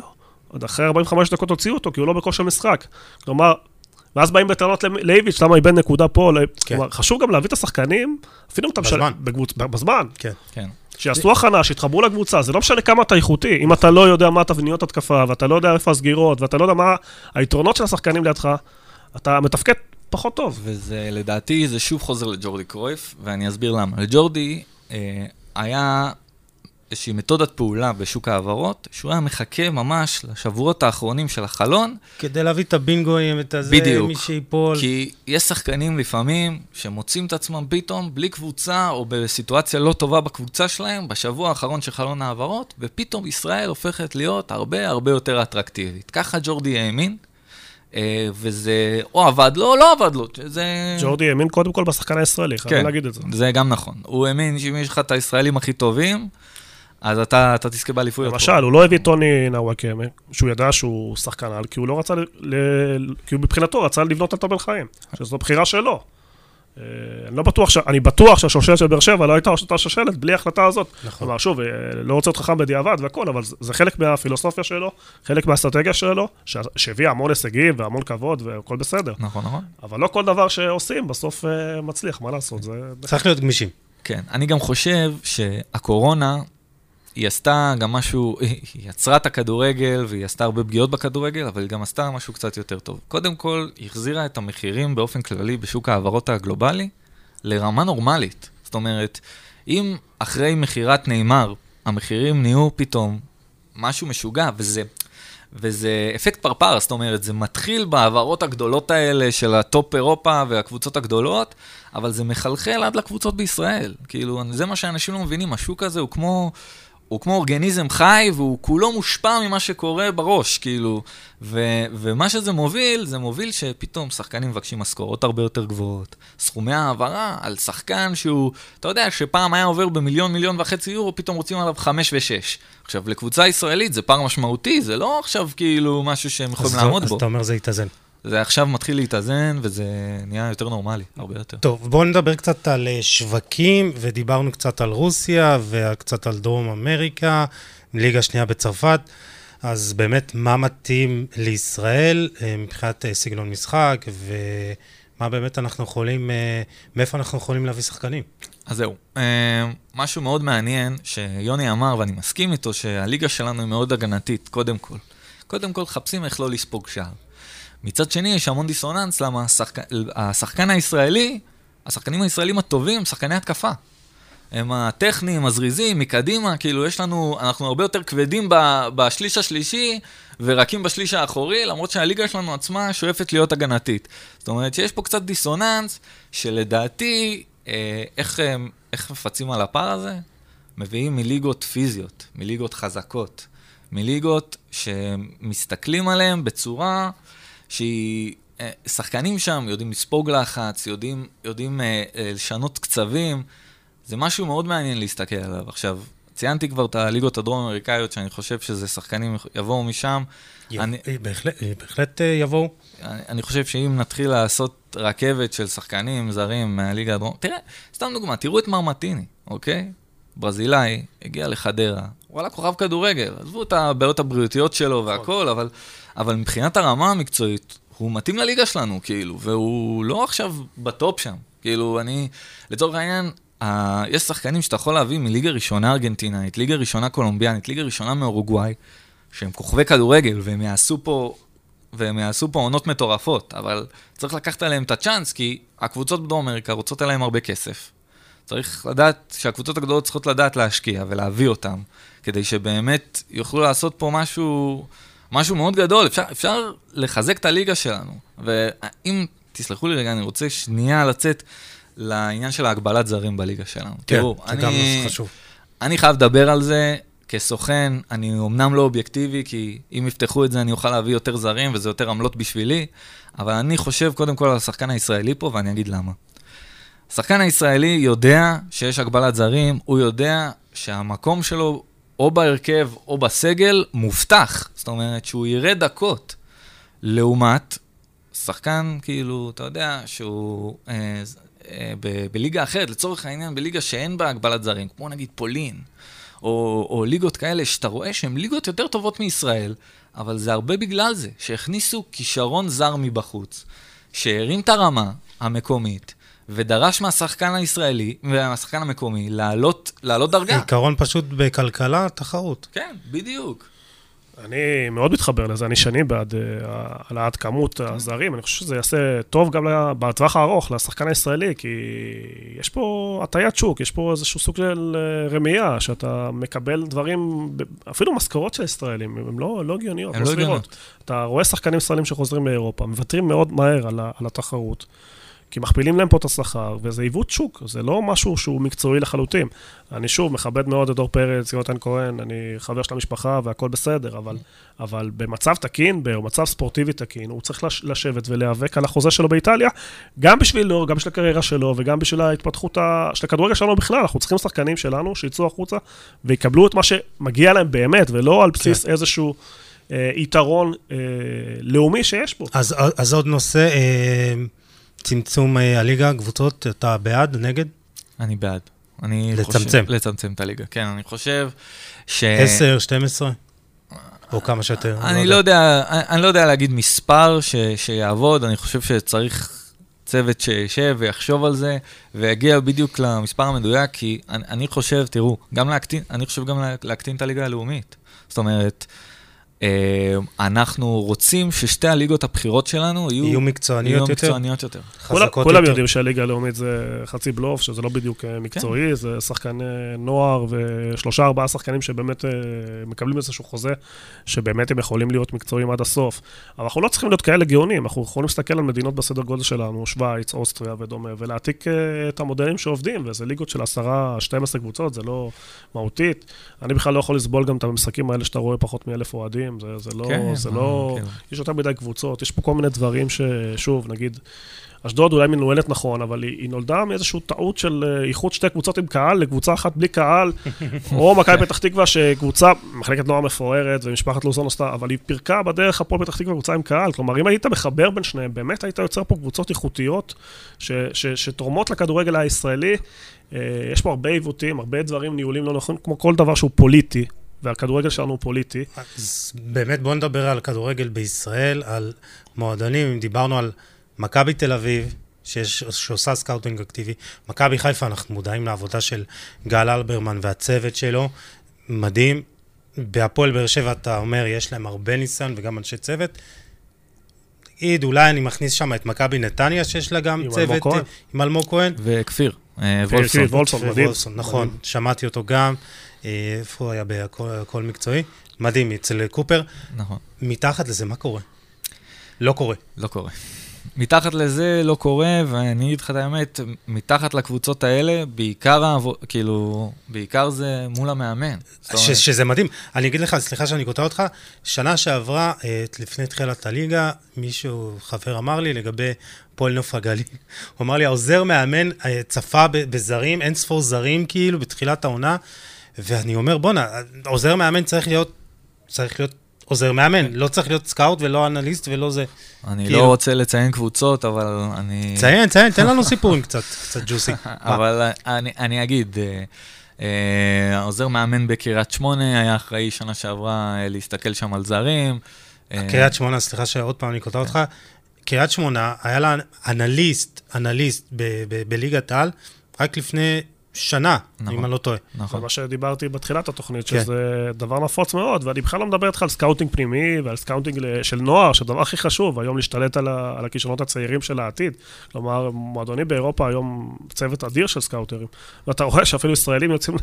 עוד אחרי 45 דקות הוציאו אותו, כי הוא לא בכושר משחק. כלומר, ואז באים בטענות לאיביץ', למה איבד נקודה פה, ל- כן. כלומר, חשוב גם להביא את השחקנים, אפילו אם אתה משלם, בזמן. בקבוצ... בזמן, כן. כן. שיעשו הכנה, שיתחברו לקבוצה, זה לא משנה כמה אתה איכותי, אם אתה לא יודע מה תבניות התקפה, ואתה לא יודע איפה הסגירות, ואתה לא יודע מה היתרונות של השחקנים לידך, אתה מתפקד פחות טוב. וזה, לדעתי, זה שוב חוזר לג'ורדי קרויף, ואני אסביר למה. לג'ורדי אה, היה איזושהי מתודת פעולה בשוק ההעברות, שהוא היה מחכה ממש לשבועות האחרונים של החלון, כדי להביא את הבינגואים, את הזה, בדיוק. מי שיפול. כי יש שחקנים לפעמים שמוצאים את עצמם פתאום בלי קבוצה, או בסיטואציה לא טובה בקבוצה שלהם, בשבוע האחרון של חלון ההעברות, ופתאום ישראל הופכת להיות הרבה הרבה יותר אטרקטיבית. ככה ג'ורדי האמין, אה, וזה או עבד לו או לא עבד לו. זה... ג'ורדי האמין קודם כל בשחקן הישראלי, חייבים כן, להגיד את זה. זה גם נכון. הוא האמין שאם יש לך את הישראלים הכי טובים, אז אתה, אתה תזכה באליפויות. למשל, הוא לא הביא את טוני נוואקמה, שהוא ידע שהוא שחקן על, כי הוא לא רצה, ל... ל- כי הוא מבחינתו רצה לבנות על טובל חיים, שזו בחירה שלו. אה, אני לא בטוח, ש... אני בטוח שהשושלת של באר שבע לא הייתה אותה שושלת בלי ההחלטה הזאת. נכון. כלומר, שוב, אה, לא רוצה להיות חכם בדיעבד והכל, אבל זה- חלק מהפילוסופיה שלו, חלק מהאסטרטגיה שלו, ש... שהביאה המון הישגים והמון כבוד והכל בסדר. נכון, נכון. אבל לא כל דבר שעושים בסוף אה, מצליח, מה לעשות? זה... צריך להיות גמישים. כן, אני גם חושב שהקורונה, היא עשתה גם משהו, [LAUGHS] היא עצרה את הכדורגל והיא עשתה הרבה פגיעות בכדורגל, אבל היא גם עשתה משהו קצת יותר טוב. קודם כל, היא החזירה את המחירים באופן כללי בשוק ההעברות הגלובלי לרמה נורמלית. זאת אומרת, אם אחרי מכירת ניימאר, המחירים נהיו פתאום משהו משוגע, וזה... וזה אפקט פרפר, זאת אומרת, זה מתחיל בהעברות הגדולות האלה של ה top אירופה והקבוצות הגדולות, אבל זה מחלחל עד לקבוצות בישראל. כאילו, זה מה שאנשים לא מבינים, השוק הזה הוא כמו, הוא כמו אורגניזם חי, והוא כולו מושפע ממה שקורה בראש, כאילו. ו, ומה שזה מוביל, זה מוביל שפתאום שחקנים מבקשים משכורות הרבה יותר גבוהות. סכומי העברה על שחקן שהוא, אתה יודע, שפעם היה עובר במיליון, מיליון וחצי יורו, פתאום רוצים עליו חמש ושש. עכשיו, לקבוצה ישראלית זה פער משמעותי, זה לא עכשיו כאילו משהו שהם יכולים אז- לעמוד אז בו. אתה אומר זה יתאזן. זה עכשיו מתחיל להתאזן, וזה נהיה יותר נורמלי, הרבה יותר. טוב, בואו נדבר קצת על אה, שווקים, ודיברנו קצת על רוסיה וקצת על דרום אמריקה, ליגה שנייה בצרפת. אז באמת, מה מתאים לישראל אה, מבחינת אה, סגנון משחק, ומה באמת אנחנו יכולים, מאיפה אנחנו יכולים להביא שחקנים? אז זהו. משהו מאוד מעניין שיוני אמר, ואני מסכים איתו, שהליגה שלנו היא מאוד הגנתית, קודם כל. קודם כל, חפשים איך לא לספוג שער. מצד שני, יש המון דיסוננס, למה השחק... השחקן הישראלי, השחקנים הישראלים הטובים שחקני התקפה. הם הטכניים, הזריזים, מקדימה, כאילו יש לנו, אנחנו הרבה יותר כבדים ב- בשליש השלישי ורקים בשליש האחורי, למרות שהליגה שלנו עצמה שואפת להיות הגנתית. זאת אומרת שיש פה קצת דיסוננס, שלדעתי, אה, איך, אה, איך מפצים על הפער הזה? מביאים מליגות פיזיות, מליגות חזקות, מליגות שמסתכלים עליהן בצורה שהיא... אה, שחקנים שם יודעים לספוג לחץ, יודעים, יודעים אה, אה, לשנות קצבים. זה משהו מאוד מעניין להסתכל עליו. עכשיו, ציינתי כבר את הליגות הדרום-אמריקאיות, שאני חושב שזה שחקנים יבואו משם. אני, אה, בהחלט, אה, בהחלט יבואו. אני, אני חושב שאם נתחיל לעשות רכבת של שחקנים זרים מהליגה הדרום... תראה, סתם דוגמה, תראו את מרמטיני, אוקיי? ברזילאי, הגיע לחדרה, וואלה, כוכב כדורגל. עזבו את הבעיות הבריאותיות שלו והכל, אבל, אבל מבחינת הרמה המקצועית, הוא מתאים לליגה שלנו, כאילו, והוא לא עכשיו בטופ שם. כאילו, אני, לצורך העניין, ה- יש שחקנים שאתה יכול להביא מליגה ראשונה ארגנטינאית, ליגה ראשונה קולומביאנית, ליגה ראשונה מאורוגוואי, שהם כוכבי כדורגל, והם יעשו פה, והם יעשו פה עונות מטורפות, אבל צריך לקחת עליהם את הצ'אנס, כי הקבוצות בדרום אמריקה רוצות עליהם הרבה כסף. צריך לדעת שהקבוצות הגדולות צריכות לדעת להשקיע ולהביא אותם, כדי שבאמת יוכלו לעשות פה משהו, משהו מאוד גדול. אפשר, אפשר לחזק את הליגה שלנו. ואם, תסלחו לי רגע, אני רוצה שנייה לצאת לעניין של ההגבלת זרים בליגה שלנו. כן, תראו, זה גם אני, נושא חשוב. אני חייב לדבר על זה כסוכן, אני אמנם לא אובייקטיבי, כי אם יפתחו את זה אני אוכל להביא יותר זרים וזה יותר עמלות בשבילי, אבל אני חושב קודם כל על השחקן הישראלי פה, ואני אגיד למה. השחקן הישראלי יודע שיש הגבלת זרים, הוא יודע שהמקום שלו או בהרכב או בסגל מובטח. זאת אומרת שהוא יראה דקות. לעומת שחקן, כאילו, אתה יודע, שהוא אה, אה, ב- בליגה אחרת, לצורך העניין, בליגה שאין בה הגבלת זרים, כמו נגיד פולין, או, או ליגות כאלה, שאתה רואה שהן ליגות יותר טובות מישראל, אבל זה הרבה בגלל זה, שהכניסו כישרון זר מבחוץ, שהרים את הרמה המקומית, ודרש מהשחקן הישראלי, מהשחקן המקומי, לעלות, לעלות דרגה. עיקרון פשוט בכלכלה, תחרות. כן, בדיוק. אני מאוד מתחבר לזה, אני שנים בעד uh, העלאת כמות הזרים, אני חושב שזה יעשה טוב גם בטווח הארוך לשחקן הישראלי, כי יש פה הטיית שוק, יש פה איזשהו סוג של uh, רמייה, שאתה מקבל דברים, אפילו משכורות של ישראלים, הן לא, לא הגיוניות, הן לא לא סבירות. אתה רואה שחקנים ישראלים שחוזרים מאירופה, מוותרים מאוד מהר על התחרות. כי מכפילים להם פה את השכר, וזה עיוות שוק, זה לא משהו שהוא מקצועי לחלוטין. אני שוב מכבד מאוד את דור פרץ, יונתן כהן, אני חבר של המשפחה והכל בסדר, אבל, אבל במצב תקין, במצב ספורטיבי תקין, הוא צריך לש, לשבת ולהיאבק על החוזה שלו באיטליה, גם בשבילו, גם בשביל הקריירה שלו, וגם בשביל ההתפתחות ה... של הכדורגל שלנו בכלל. אנחנו צריכים שחקנים שלנו שיצאו החוצה ויקבלו את מה שמגיע להם באמת, ולא על בסיס כן. איזשהו... אה, יתרון אה, לאומי שיש פה. אז, אז עוד נושא, אה, צמצום אה, הליגה, קבוצות, אתה בעד, נגד? אני בעד. אני לצמצם. חושב... לצמצם את הליגה, כן, אני חושב ש... 10, 12? או כמה שיותר? אני לא יודע, אני לא יודע להגיד מספר ש, שיעבוד, אני חושב שצריך צוות שישב ויחשוב על זה, ויגיע בדיוק למספר המדויק, כי אני, אני חושב, תראו, גם להקטין, אני חושב גם לה- להקטין את הליגה הלאומית. זאת אומרת, אנחנו רוצים ששתי הליגות הבכירות שלנו יהיו, יהיו מקצועניות יהיו יותר? מקצועניות יותר. כולם, כולם יותר. יודעים שהליגה הלאומית זה חצי בלוף, שזה לא בדיוק אה, מקצועי, כן. זה שחקני נוער ושלושה ארבעה שחקנים שבאמת אה, מקבלים איזשהו חוזה, שבאמת הם יכולים להיות מקצועיים עד הסוף. אבל אנחנו לא צריכים להיות כאלה גאונים, אנחנו יכולים להסתכל על מדינות בסדר גודל שלנו, שווייץ, אוסטריה ודומה, ולהעתיק אה, את המודלים שעובדים, וזה ליגות של עשרה, 12 קבוצות, זה לא מהותית. אני בכלל לא יכול לסבול גם את המשחקים האלה שאתה רואה פחות מאלף אוהדים, זה, זה לא, כן, זה אה, לא, כן. יש יותר מדי קבוצות, יש פה כל מיני דברים ששוב, נגיד, אשדוד אולי מנוהלת נכון, אבל היא, היא נולדה מאיזושהי טעות של אה, איחוד שתי קבוצות עם קהל לקבוצה אחת בלי קהל, [LAUGHS] או מכבי פתח תקווה שקבוצה, מחלקת נוער מפוארת ומשפחת לוזון עשתה, אבל היא פירקה בדרך הפועל פתח תקווה קבוצה עם קהל. כלומר, אם היית מחבר בין שניהם, באמת היית יוצר פה קבוצות איכותיות ש, ש, שתורמות לכדורגל הישראלי. אה, יש פה הרבה עיוותים, הרבה דברים ניהולים לא נכונים, כמו כל דבר שהוא פוליטי. והכדורגל שלנו הוא פוליטי. אז באמת בואו נדבר על כדורגל בישראל, על מועדונים, אם דיברנו על מכבי תל אביב, שיש, שעושה סקאוטינג אקטיבי, מכבי חיפה, אנחנו מודעים לעבודה של גל אלברמן והצוות שלו, מדהים. בהפועל באר שבע אתה אומר, יש להם הרבה ניסיון וגם אנשי צוות. תגיד, אולי אני מכניס שם את מכבי נתניה, שיש לה גם עם צוות, אלמוג כהן. עם אלמוג כהן. וכפיר, כפיר, וולפסון. כפיר, וולפסון, מדהים. וולפסון, נכון, מדהים. שמעתי אותו גם. אה, איפה הוא היה הכל מקצועי? מדהים, אצל קופר. נכון. מתחת לזה, מה קורה? לא קורה. לא קורה. מתחת לזה לא קורה, ואני אגיד לך את האמת, מתחת לקבוצות האלה, בעיקר, העבו- כאילו, בעיקר זה מול המאמן. ש, אומרת, שזה מדהים. אני אגיד לך, סליחה שאני קוטע אותך, שנה שעברה, אה, לפני תחילת הליגה, מישהו, חבר אמר לי לגבי פועל נוף הגליל. הוא אמר לי, העוזר מאמן אה, צפה בזרים, אין ספור זרים כאילו, בתחילת העונה, ואני אומר, בואנה, עוזר מאמן צריך להיות, צריך להיות עוזר מאמן, לא צריך להיות סקאוט ולא אנליסט ולא זה. אני כאילו- לא רוצה לציין קבוצות, אבל אני... ציין, ציין, תן לנו סיפורים קצת, קצת ג'וסי. [LAUGHS] אבל אני, אני אגיד, אה, אה, העוזר מאמן בקריית שמונה היה אחראי שנה שעברה אה, להסתכל שם על זרים. אה, קריית שמונה, סליחה שעוד פעם אני קוטע אותך, קריית שמונה, היה לה אנליסט, אנליסט בליגת העל, רק לפני שנה, נכון. אם אני לא טועה. זה נכון. מה שדיברתי בתחילת התוכנית, כן. שזה דבר נפוץ מאוד, ואני בכלל לא מדבר איתך על סקאוטינג פנימי ועל סקאוטינג של נוער, שהדבר הכי חשוב, היום להשתלט על, ה- על הכישרונות הצעירים של העתיד. כלומר, מועדונים באירופה היום צוות אדיר של סקאוטרים, ואתה רואה שאפילו ישראלים יוצאים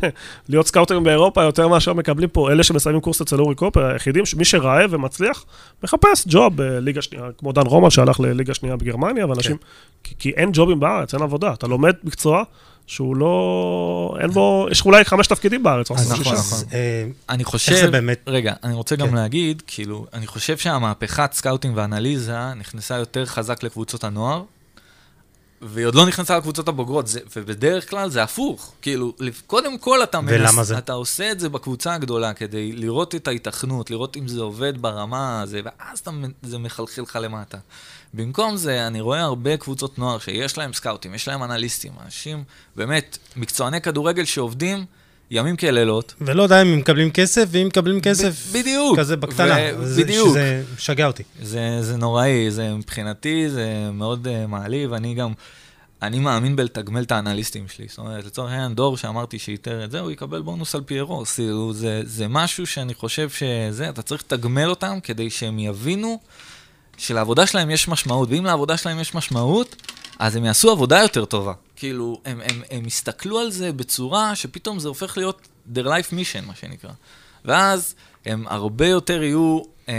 להיות סקאוטרים באירופה יותר מאשר מקבלים פה, אלה שמסיימים קורס אצל אורי קופר, היחידים, מי שרעב ומצליח, מחפש ג'וב בליגה שנייה, כמו דן רומן שהלך לליגה שנייה בגרמניה, ואנשים, כן. כי, כי אין ג'ובים בארץ, אין עבודה, אתה לומד מקצוע. שהוא לא... אין בו... יש אולי חמש תפקידים בארץ, אז נכון. נכון. אה, אני חושב... איך זה באמת? רגע, אני רוצה גם כן. להגיד, כאילו, אני חושב שהמהפכת סקאוטינג ואנליזה נכנסה יותר חזק לקבוצות הנוער, והיא עוד לא נכנסה לקבוצות הבוגרות, זה, ובדרך כלל זה הפוך. כאילו, קודם כל אתה ולמה זה? אתה עושה את זה בקבוצה הגדולה כדי לראות את ההיתכנות, לראות אם זה עובד ברמה הזה, ואז אתה, זה מחלחל לך למטה. במקום זה, אני רואה הרבה קבוצות נוער שיש להם סקאוטים, יש להם אנליסטים, אנשים, באמת, מקצועני כדורגל שעובדים ימים כלילות, ולא יודע אם הם מקבלים כסף, ואם מקבלים כסף, ב- בדיוק. כזה בקטנה. ו- זה- בדיוק. שזה משגע אותי. זה, זה נוראי, זה מבחינתי, זה מאוד uh, מעליב. אני גם, אני מאמין בלתגמל את האנליסטים שלי. זאת אומרת, לצורך העניין, דור שאמרתי שאיתר את זה, הוא יקבל בונוס על פיירו. כאילו, זה, זה משהו שאני חושב שזה, אתה צריך לתגמל אותם כדי שהם יבינו שלעבודה שלהם יש משמעות, ואם לעבודה שלהם יש משמעות, אז הם יעשו עבודה יותר טובה. כאילו, הם, הם, הם יסתכלו על זה בצורה שפתאום זה הופך להיות their life mission, מה שנקרא. ואז הם הרבה יותר יהיו, אה,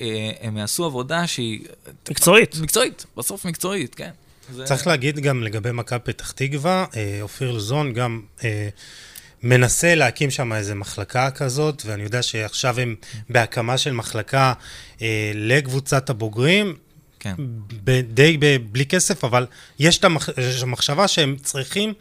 אה, הם יעשו עבודה שהיא... מקצועית. מקצועית, בסוף מקצועית, כן. זה... צריך להגיד גם לגבי מכבי פתח תקווה, אה, אופיר לוזון גם אה, מנסה להקים שם איזה מחלקה כזאת, ואני יודע שעכשיו הם בהקמה של מחלקה אה, לקבוצת הבוגרים, כן. ב- די ב- בלי כסף, אבל יש את המחשבה שהם צריכים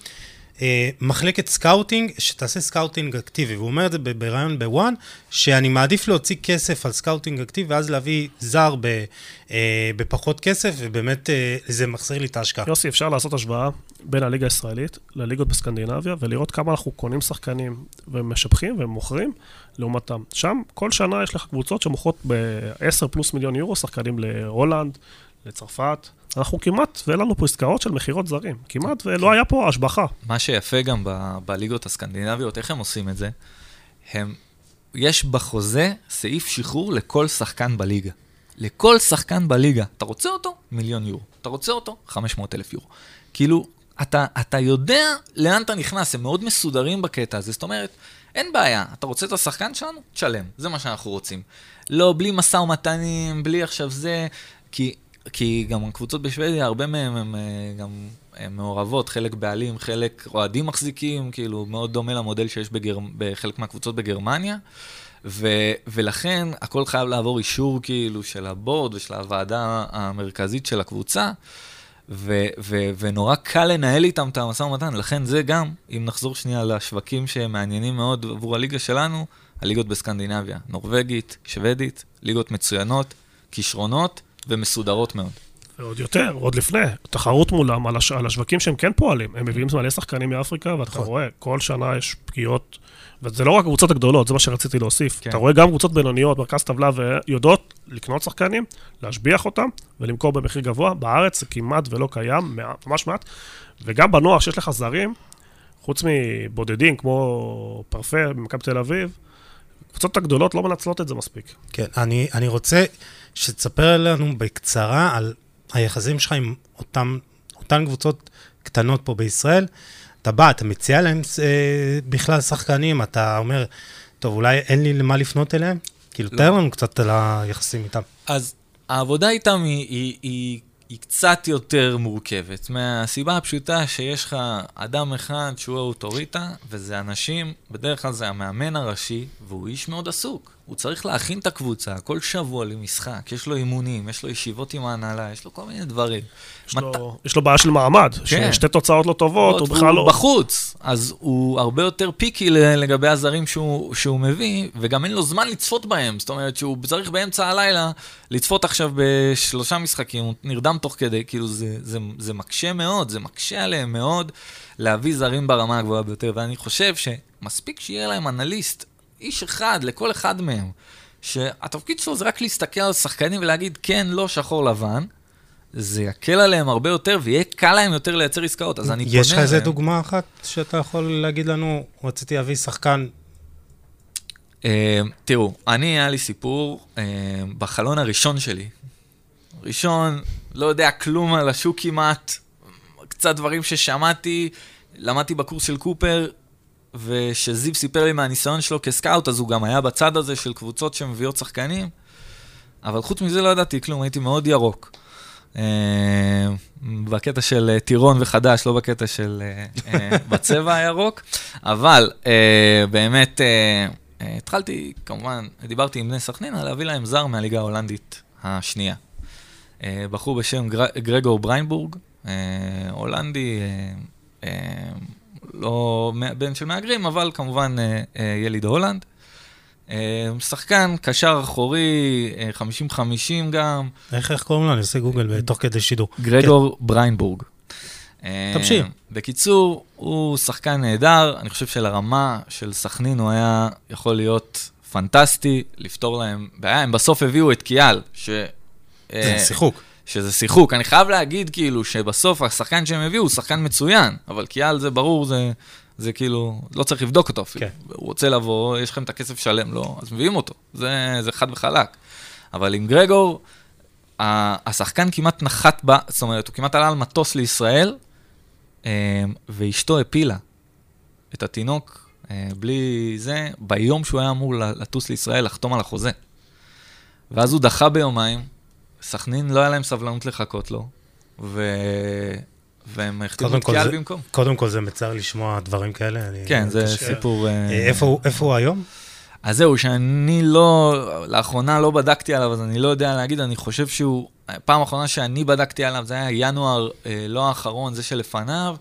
מחלקת סקאוטינג, שתעשה סקאוטינג אקטיבי. והוא אומר את זה בריאיון ב ONE, שאני מעדיף להוציא כסף על סקאוטינג אקטיבי, ואז להביא זר ב, אה, בפחות כסף, ובאמת אה, זה מחזיר לי את ההשקעה. יוסי, אפשר לעשות השוואה בין הליגה הישראלית לליגות בסקנדינביה, ולראות כמה אנחנו קונים שחקנים ומשבחים ומוכרים לעומתם. שם, כל שנה יש לך קבוצות שמוכרות ב-10 פלוס מיליון יורו שחקנים להולנד, לצרפת. אנחנו כמעט, ואין לנו פה עסקאות של מכירות זרים. כמעט ולא היה פה השבחה. מה שיפה גם ב- בליגות הסקנדינביות, איך הם עושים את זה? הם, יש בחוזה סעיף שחרור לכל שחקן בליגה. לכל שחקן בליגה. אתה רוצה אותו? מיליון יורו. אתה רוצה אותו? 500 אלף יורו. כאילו, אתה, אתה יודע לאן אתה נכנס, הם מאוד מסודרים בקטע הזה. זאת אומרת, אין בעיה, אתה רוצה את השחקן שלנו? תשלם. זה מה שאנחנו רוצים. לא, בלי משא ומתנים, בלי עכשיו זה, כי, כי גם הקבוצות בשוודיה, הרבה מהם הם אה, גם הם מעורבות, חלק בעלים, חלק אוהדים מחזיקים, כאילו, מאוד דומה למודל שיש בגר... בחלק מהקבוצות בגרמניה. ו, ולכן הכל חייב לעבור אישור כאילו של הבורד ושל הוועדה המרכזית של הקבוצה, ו, ו, ונורא קל לנהל איתם את המשא ומתן. לכן זה גם, אם נחזור שנייה לשווקים שמעניינים מאוד עבור הליגה שלנו, הליגות בסקנדינביה, נורבגית, שוודית, ליגות מצוינות, כישרונות ומסודרות מאוד. ועוד יותר, עוד לפני, תחרות מולם על, הש... על השווקים שהם כן פועלים. הם מביאים מלא שחקנים מאפריקה, ואתה נכון. רואה, כל שנה יש פגיעות, וזה לא רק הקבוצות הגדולות, זה מה שרציתי להוסיף. כן. אתה רואה גם קבוצות בינוניות, מרכז טבלה, ויודעות לקנות שחקנים, להשביח אותם, ולמכור במחיר גבוה. בארץ זה כמעט ולא קיים, ממש מעט. וגם בנוער, שיש לך זרים, חוץ מבודדים, כמו פרפה במכבי תל אביב, הקבוצות הגדולות לא מנצלות את זה מספיק. כן, אני, אני רוצה שתספר לנו בקצרה על היחסים שלך עם אותם, אותן קבוצות קטנות פה בישראל. אתה בא, אתה מציע להם אה, בכלל שחקנים, אתה אומר, טוב, אולי אין לי למה לפנות אליהם? כאילו, לא. תאר לנו קצת על היחסים איתם. אז העבודה איתם היא, היא, היא, היא קצת יותר מורכבת, מהסיבה הפשוטה שיש לך אדם אחד שהוא האוטוריטה, וזה אנשים, בדרך כלל זה המאמן הראשי, והוא איש מאוד עסוק. הוא צריך להכין את הקבוצה כל שבוע למשחק, יש לו אימונים, יש לו ישיבות עם ההנהלה, יש לו כל מיני דברים. יש, מת- לו, יש לו בעיה של מעמד, כן. ששתי תוצאות לא טובות, הוא בכלל הוא לא... בחוץ, אז הוא הרבה יותר פיקי לגבי הזרים שהוא, שהוא מביא, וגם אין לו זמן לצפות בהם. זאת אומרת שהוא צריך באמצע הלילה לצפות עכשיו בשלושה משחקים, הוא נרדם תוך כדי, כאילו זה, זה, זה מקשה מאוד, זה מקשה עליהם מאוד להביא זרים ברמה הגבוהה ביותר, ואני חושב שמספיק שיהיה להם אנליסט, איש אחד לכל אחד מהם, שהתפקיד שלו זה רק להסתכל על שחקנים ולהגיד כן, לא, שחור לבן. זה יקל עליהם הרבה יותר, ויהיה קל להם יותר לייצר עסקאות, אז אני פונה יש לך איזה. דוגמה אחת שאתה יכול להגיד לנו, רציתי להביא שחקן, אה, תראו, אני, היה לי סיפור אה, בחלון הראשון שלי. ראשון, לא יודע כלום על השוק כמעט, קצת דברים ששמעתי, למדתי בקורס של קופר, ושזיו סיפר לי מהניסיון שלו כסקאוט, אז הוא גם היה בצד הזה של קבוצות שמביאות שחקנים, אבל חוץ מזה לא ידעתי כלום, הייתי מאוד ירוק. אה, בקטע של אה, טירון וחדש, לא בקטע של אה, [LAUGHS] בצבע הירוק, אבל באמת התחלתי, כמובן, דיברתי עם בני סכנין על להביא להם זר מהליגה ההולנדית השנייה. בחור בשם גר, גרגור בריינבורג, הולנדי, לא בן של מהגרים, אבל כמובן אה, אה, יליד הולנד. אה, שחקן, קשר אחורי, אה, 50-50 גם, איך, איך קוראים לו? אני עושה גוגל תוך כדי שידור. גרגור בריינבורג. אה, תמשיך. בקיצור, הוא שחקן נהדר, אני חושב שלרמה של סכנין הוא היה יכול להיות פנטסטי, לפתור להם בעיה. הם בסוף הביאו את קיאל, ש... זה שיחוק. שזה שיחוק. אני חייב להגיד כאילו שבסוף השחקן שהם הביאו הוא שחקן מצוין, אבל קיאל זה ברור, זה, זה כאילו, לא צריך לבדוק אותו אפילו. כן. הוא רוצה לבוא, יש לכם את הכסף שלם לו, אז מביאים אותו. זה, זה חד וחלק. אבל עם גרגור, השחקן כמעט נחת בה, זאת אומרת, הוא כמעט עלה על מטוס לישראל, אה, ואשתו הפילה את התינוק אה, בלי זה, ביום שהוא היה אמור לטוס לישראל, לחתום על החוזה. ואז הוא דחה ביומיים, סכנין לא היה להם סבלנות לחכות לו, ו... והם החתימו קודם את קיאל במקום. קודם כל זה מצער לשמוע דברים כאלה. כן, זה קשה. סיפור... אה, אה, איפה איפה הוא היום? אז זהו, שאני לא, לאחרונה לא בדקתי עליו, אז אני לא יודע להגיד, אני חושב שהוא, פעם אחרונה שאני בדקתי עליו, זה היה ינואר, אה, לא האחרון, זה שלפניו,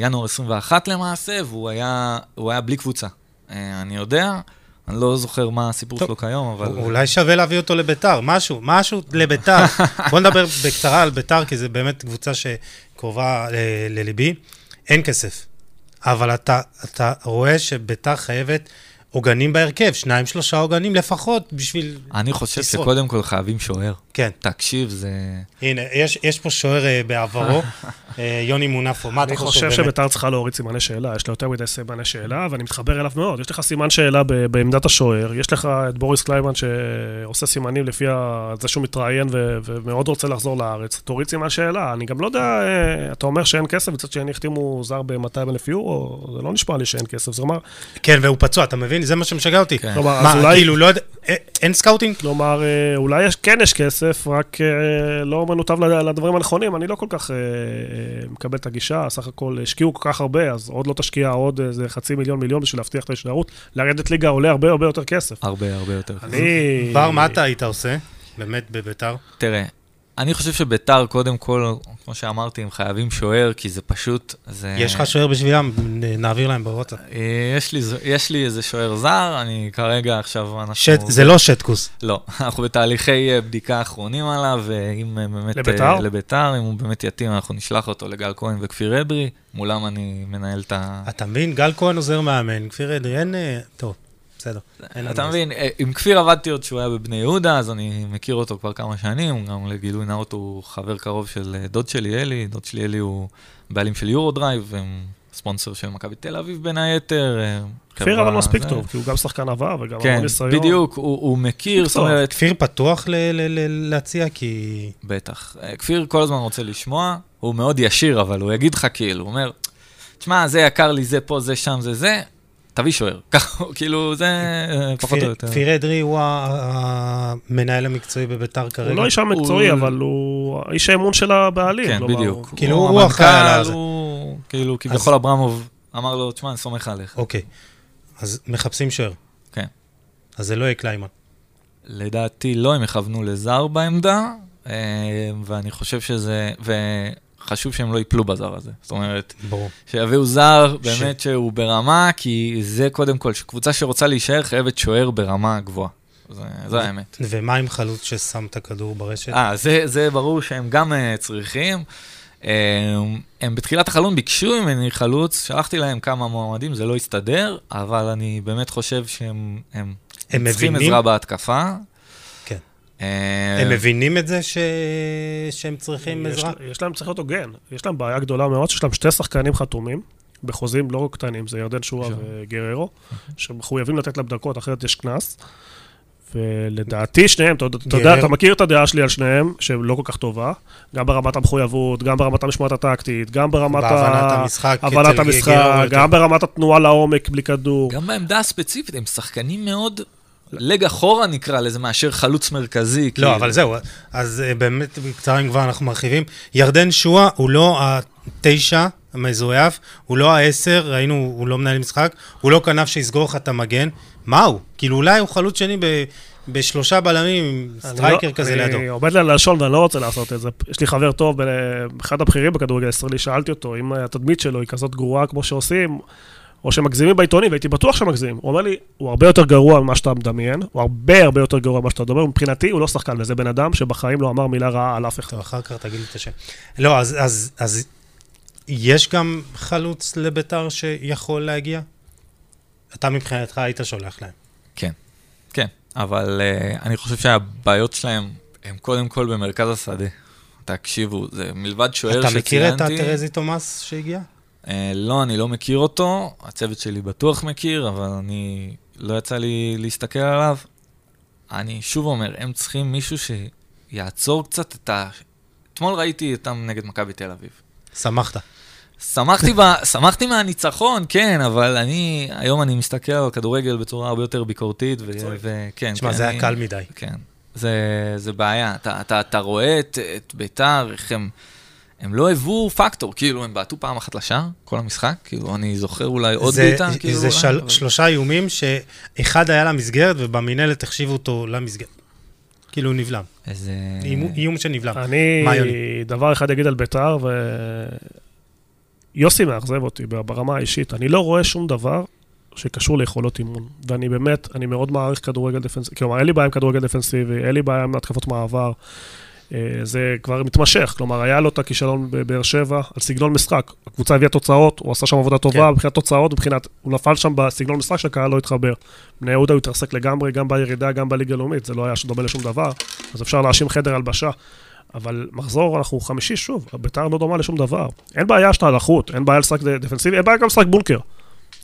ינואר 21 למעשה, והוא היה, היה בלי קבוצה. אני יודע, אני לא זוכר מה הסיפור טוב, שלו כיום, אבל... אולי שווה להביא אותו לביתר, משהו, משהו לביתר. [LAUGHS] בוא נדבר בקצרה על ביתר, כי זו באמת קבוצה שקרובה אה, לליבי. אין כסף, אבל אתה, אתה רואה שביתר חייבת עוגנים בהרכב, שניים, שלושה עוגנים לפחות בשביל... אני חושב לשרוד. שקודם כל חייבים שוער. כן, תקשיב, זה... הנה, יש, יש פה שוער אה, בעברו, [LAUGHS] אה, יוני מונפו, מה אתה אני חושב חושב באמת? שביתר צריכה להוריד סימני שאלה, יש לה יותר מדי סימני שאלה, ואני מתחבר אליו מאוד. יש לך סימן שאלה ב- בעמדת השוער, יש לך את בוריס קליימן שעושה סימנים לפי ה- זה שהוא מתראיין ו- ומאוד רוצה לחזור לארץ. תוריד סימן שאלה. אני גם לא יודע, אה, אתה אומר שאין כסף, מצד שני החתימו זר ב-200 אלף יורו, זה לא נשמע לי שאין כסף. זה אומר, כן, והוא פצוע, אתה מבין? זה מה שמשגע אותי. כן. כלומר, אז מה, אולי... כאילו, לא יודע, אה, אין סקאוטינג? כלומר, אה, אולי יש, כן יש כסף, רק אה, לא מנותב לד- לדברים הנכונים. אני לא כל כך אה, אה, מקבל את הגישה, סך הכל השקיעו כל כך הרבה, אז עוד לא תשקיע עוד איזה חצי מיליון מיליון בשביל להבטיח את ההישארות. לרדת ליגה עולה הרבה הרבה יותר כסף. הרבה הרבה יותר. אני... בר, מה אתה היית עושה? באמת בביתר? תראה, אני חושב שביתר, קודם כל, כמו שאמרתי, הם חייבים שוער, כי זה פשוט... זה... יש לך שוער בשבילם? נעביר להם בוואטסאפ. אה, יש לי, יש לי איזה שוער זר, אני כרגע עכשיו, אנחנו... שט, זה לא שטקוס. לא, [LAUGHS] אנחנו בתהליכי אה, בדיקה אחרונים עליו, ואם אה, באמת... לביתר? לביתר, אם הוא באמת יתאים, אנחנו נשלח אותו לגל כהן וכפיר אדרי, מולם אני מנהל את ה... אתה מבין? גל כהן עוזר מאמן, כפיר אדרי, אין... טוב, בסדר. אתה מבין, אה, עם כפיר עבדתי עוד כשהוא היה בבני יהודה, אז אני מכיר אותו כבר כמה שנים, גם לגילוי נאות הוא חבר קרוב של אה, דוד שלי, אלי, דוד שלי אלי הוא בעלים של יורו דרייב, הם ספונסר של מכבי תל אביב בין היתר. אה, כפיר אבל מספיק. טוב, כי הוא גם שחקן עבר וגם כן, המון ניסיון. בדיוק, הוא הוא מכיר, זאת. אומרת, כפיר פתוח ל- ל- ל- להציע, כי... בטח. כפיר כל הזמן רוצה לשמוע, הוא מאוד ישיר, אבל הוא יגיד לך כאילו, הוא אומר, תשמע, זה יקר לי, זה פה, זה שם, זה זה, תביא שוער. [LAUGHS] כאילו, זה אה, פחות או יותר. כפיר אדרי הוא המנהל המקצועי בביתר כרגע. הוא לא איש המקצועי, אבל הוא איש האמון של הבעלים. כן, כלומר, בדיוק. כאילו, הוא אחראי על המנכ"ל, הזה. הוא, כאילו, כביכול אברמוב אמר לו, תשמע, אני סומך עליך. אוקיי, אז מחפשים שוער. כן. אז זה לא יהיה קליימן. לדעתי לא, הם יכוונו לזר בעמדה, אה, ואני חושב שזה, וחשוב שהם לא ייפלו בזר הזה. זאת אומרת, ברור. שיביאו זר באמת שהוא ברמה, כי זה קודם כל, שקבוצה שרוצה להישאר חייבת שוער ברמה גבוהה. זה, זה האמת. ומה עם חלוץ ששם את הכדור ברשת? אה, זה, זה ברור שהם גם uh, צריכים. Um, הם בתחילת החלון ביקשו ממני חלוץ, שלחתי להם כמה מועמדים, זה לא הסתדר, אבל אני באמת חושב שהם הם הם צריכים מבינים? עזרה בהתקפה. כן. אה, הם מבינים את זה ש... שהם צריכים יש, עזרה? יש להם צריך להיות הוגן. יש להם בעיה גדולה מאוד, שיש להם שתי שחקנים חתומים, בחוזים לא קטנים, זה ירדן שועה. וגררו, שמחויבים לתת להם דקות, אחרת יש קנס. ולדעתי שניהם, אתה, יודע, אתה מכיר את הדעה שלי על שניהם, שהם לא כל כך טובה, גם ברמת המחויבות, גם ברמת המשמעת הטקטית, גם ברמת בהבנת ה... המשחק, הבנת המשחק. גם ברמת התנועה לעומק בלי כדור. גם בעמדה הספציפית, הם שחקנים מאוד לג אחורה נקרא לזה, מאשר חלוץ מרכזי. לא, כאילו. אבל זהו, אז אה, באמת בקצרה, אם כבר אנחנו מרחיבים, ירדן שואה הוא לא התשע המזויף, הוא לא העשר, ראינו, הוא לא מנהל משחק, הוא לא כנף שיסגור לך את המגן. מה הוא? כאילו אולי הוא חלוץ שני ב... בשלושה בלמים, עם אני striker לא- כזה לידו. אני עומד לי על הלשון ואני לא רוצה לעשות את זה. יש לי חבר טוב, ב- אחד הבכירים בכדורגל הישראלי, שאלתי אותו אם התדמית שלו היא כזאת גרועה כמו שעושים, או שמגזימים בעיתונים, והייתי בטוח שמגזימים. הוא אומר לי, הוא הרבה יותר גרוע ממה שאתה מדמיין, הוא הרבה הרבה יותר גרוע ממה שאתה מדבר, מבחינתי הוא לא שחקן, וזה בן אדם שבחיים לא אמר מילה רעה על אף אחד. טוב, אחר כך תגיד לי את השם. לא, אז, אז, אז יש גם חלוץ לביתר שיכול להגיע? אתה מבחינתך היית שולח להם. כן, כן, אבל uh, אני חושב שהבעיות שלהם הם קודם כל במרכז השדה. תקשיבו, זה מלבד שוער אתה שציינתי... מכיר את הטרזי תומאס שהגיע? Uh, לא, אני לא מכיר אותו, הצוות שלי בטוח מכיר, אבל אני... לא יצא לי להסתכל עליו. אני שוב אומר, הם צריכים מישהו שיעצור קצת את ה... אתמול ראיתי אותם נגד מכבי תל אביב. שמחת. שמחתי, ב... שמחתי מהניצחון, כן, אבל אני, היום אני מסתכל על כדורגל בצורה הרבה יותר ביקורתית, ו... וכן, תשמע, כן, זה אני... היה קל מדי. כן, זה, זה בעיה. אתה, אתה, אתה רואה את, את ביתר, איך הם... הם לא היוו פקטור, כאילו, הם בעטו פעם אחת לשער, כל המשחק, כאילו, אני זוכר אולי עוד זה, בעיטה, כאילו... זה אולי, של, אבל- שלושה איומים שאחד היה למסגרת ובמינהלת החשיבו אותו למסגרת. כאילו הוא נבלם. איזה... איום, איום שנבלם. אני? דבר אחד אגיד על ביתר, ו... יוסי מאכזב אותי ברמה האישית. אני לא רואה שום דבר שקשור ליכולות אימון. ואני באמת, אני מאוד מעריך כדורגל דפנסיבי. כלומר, אין לי בעיה עם כדורגל דפנסיבי, אין לי בעיה עם התקפות מעבר. אה, זה כבר מתמשך, כלומר, היה לו את הכישלון בבאר שבע על סגנון משחק. הקבוצה הביאה תוצאות, הוא עשה שם עבודה טובה כן. מבחינת תוצאות, מבחינת, הוא נפל שם בסגנון משחק שהקהל לא התחבר. בני יהודה הוא התרסק לגמרי, גם בירידה, גם בליגה הלאומית, זה לא היה דומה לשום דבר, אז אפשר להאשים חדר הלבשה. אבל מחזור, אנחנו חמישי שוב, ביתר לא דומה לשום דבר. אין בעיה שאתה לחות, אין בעיה לשחק דפנסיבי, אין בעיה גם לשחק בונקר.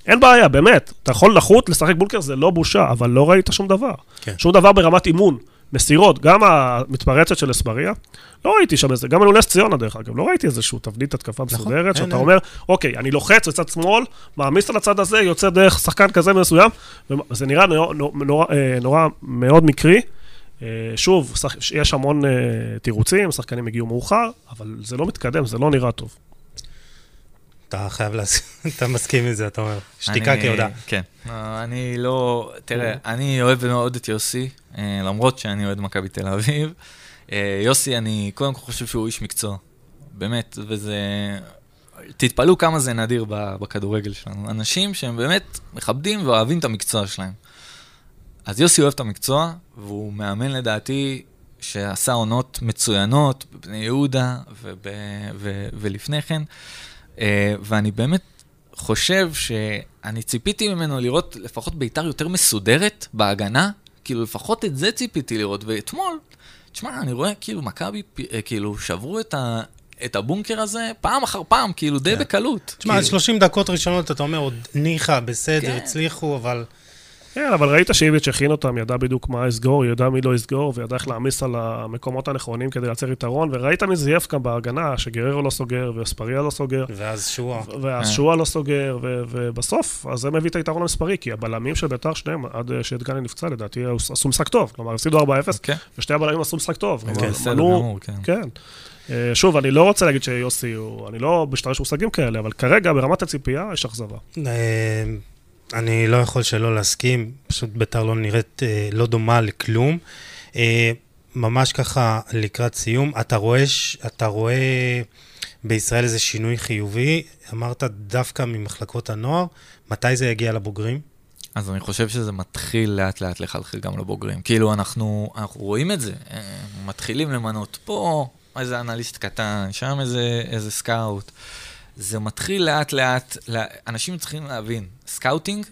אין בעיה, באמת. אתה יכול לחות, לשחק בונקר זה לא בושה, אבל לא ראית שום דבר. כן. שום דבר ברמת אימון. מסירות, גם המתפרצת של אספריה, לא ראיתי שם איזה, גם אלונס ציונה דרך אגב, לא ראיתי איזשהו תבנית התקפה מסודרת, אין, שאתה. אומר, אוקיי, אני לוחץ לצד שמאל, מעמיס על הצד הזה, יוצא דרך שחקן כזה מסוים, וזה נראה נורא, אה, נורא מאוד מקרי. אה, שוב, יש המון אה, תירוצים, שחקנים הגיעו מאוחר, אבל זה לא מתקדם, זה לא נראה טוב. אתה חייב להסכים, [LAUGHS] אתה מסכים עם זה, אתה אומר. שתיקה כהודעה. כן. אה, אני לא... תראה, אני אוהב מאוד את יוסי, אה, למרות שאני אוהד מכבי תל אביב. אה, יוסי, אני קודם כל חושב שהוא איש מקצוע. באמת, וזה... תתפלאו כמה זה נדיר בכדורגל שלנו. אנשים שהם באמת מכבדים ואוהבים את המקצוע שלהם. אז יוסי אוהב את המקצוע, והוא מאמן לדעתי שעשה עונות מצוינות בבני יהודה וב, ו, ולפני כן. אה, ואני באמת חושב שאני ציפיתי ממנו לראות לפחות בית"ר יותר מסודרת בהגנה, כאילו לפחות את זה ציפיתי לראות, ואתמול, תשמע, אני רואה כאילו מכבי, אה, כאילו שברו את, ה, את הבונקר הזה פעם אחר פעם, כאילו די כן. בקלות. תשמע, כאילו, 30 דקות ראשונות אתה אומר, עוד ניחא, בסדר, כן. הצליחו, אבל... כן, אבל ראית שאיביץ' הכין אותם, ידע בדיוק מה יסגור, ידע מי לא יסגור, וידע איך להעמיס על המקומות הנכונים כדי לייצר יתרון, וראית מי זייף גם בהגנה, שגררו לא סוגר, ואספריה לא סוגר, ואז שועה. ואז כן. שועה לא סוגר, ו- ובסוף, אז זה מביא את היתרון המספרי, כי הבלמים של ביתר שניהם, עד אה, שדגני נפצע, לדעתי, עשו משחק טוב, כלומר, הפסידו 4-0, כן, ושתי הבלמים עשו משחק טוב. כן, כלומר, בסדר גמור, כן. כן. אה, שוב, אני לא רוצה להגיד שיוסי הוא, אני לא משתמש במושגים כאלה, אבל כרגע, ברמת הציפייה, יש אכזבה. אני לא יכול שלא להסכים, פשוט ביתר לא נראית, אה, לא דומה לכלום. אה, ממש ככה לקראת סיום, אתה רואה, אתה רואה בישראל איזה שינוי חיובי, אמרת דווקא ממחלקות הנוער, מתי זה יגיע לבוגרים? אז אני חושב שזה מתחיל לאט לאט לחלחל גם לבוגרים. כאילו, אנחנו, אנחנו רואים את זה, אה, מתחילים למנות פה איזה אנליסט קטן, שם איזה, איזה scout. זה מתחיל לאט לאט, לא- אנשים צריכים להבין, scouting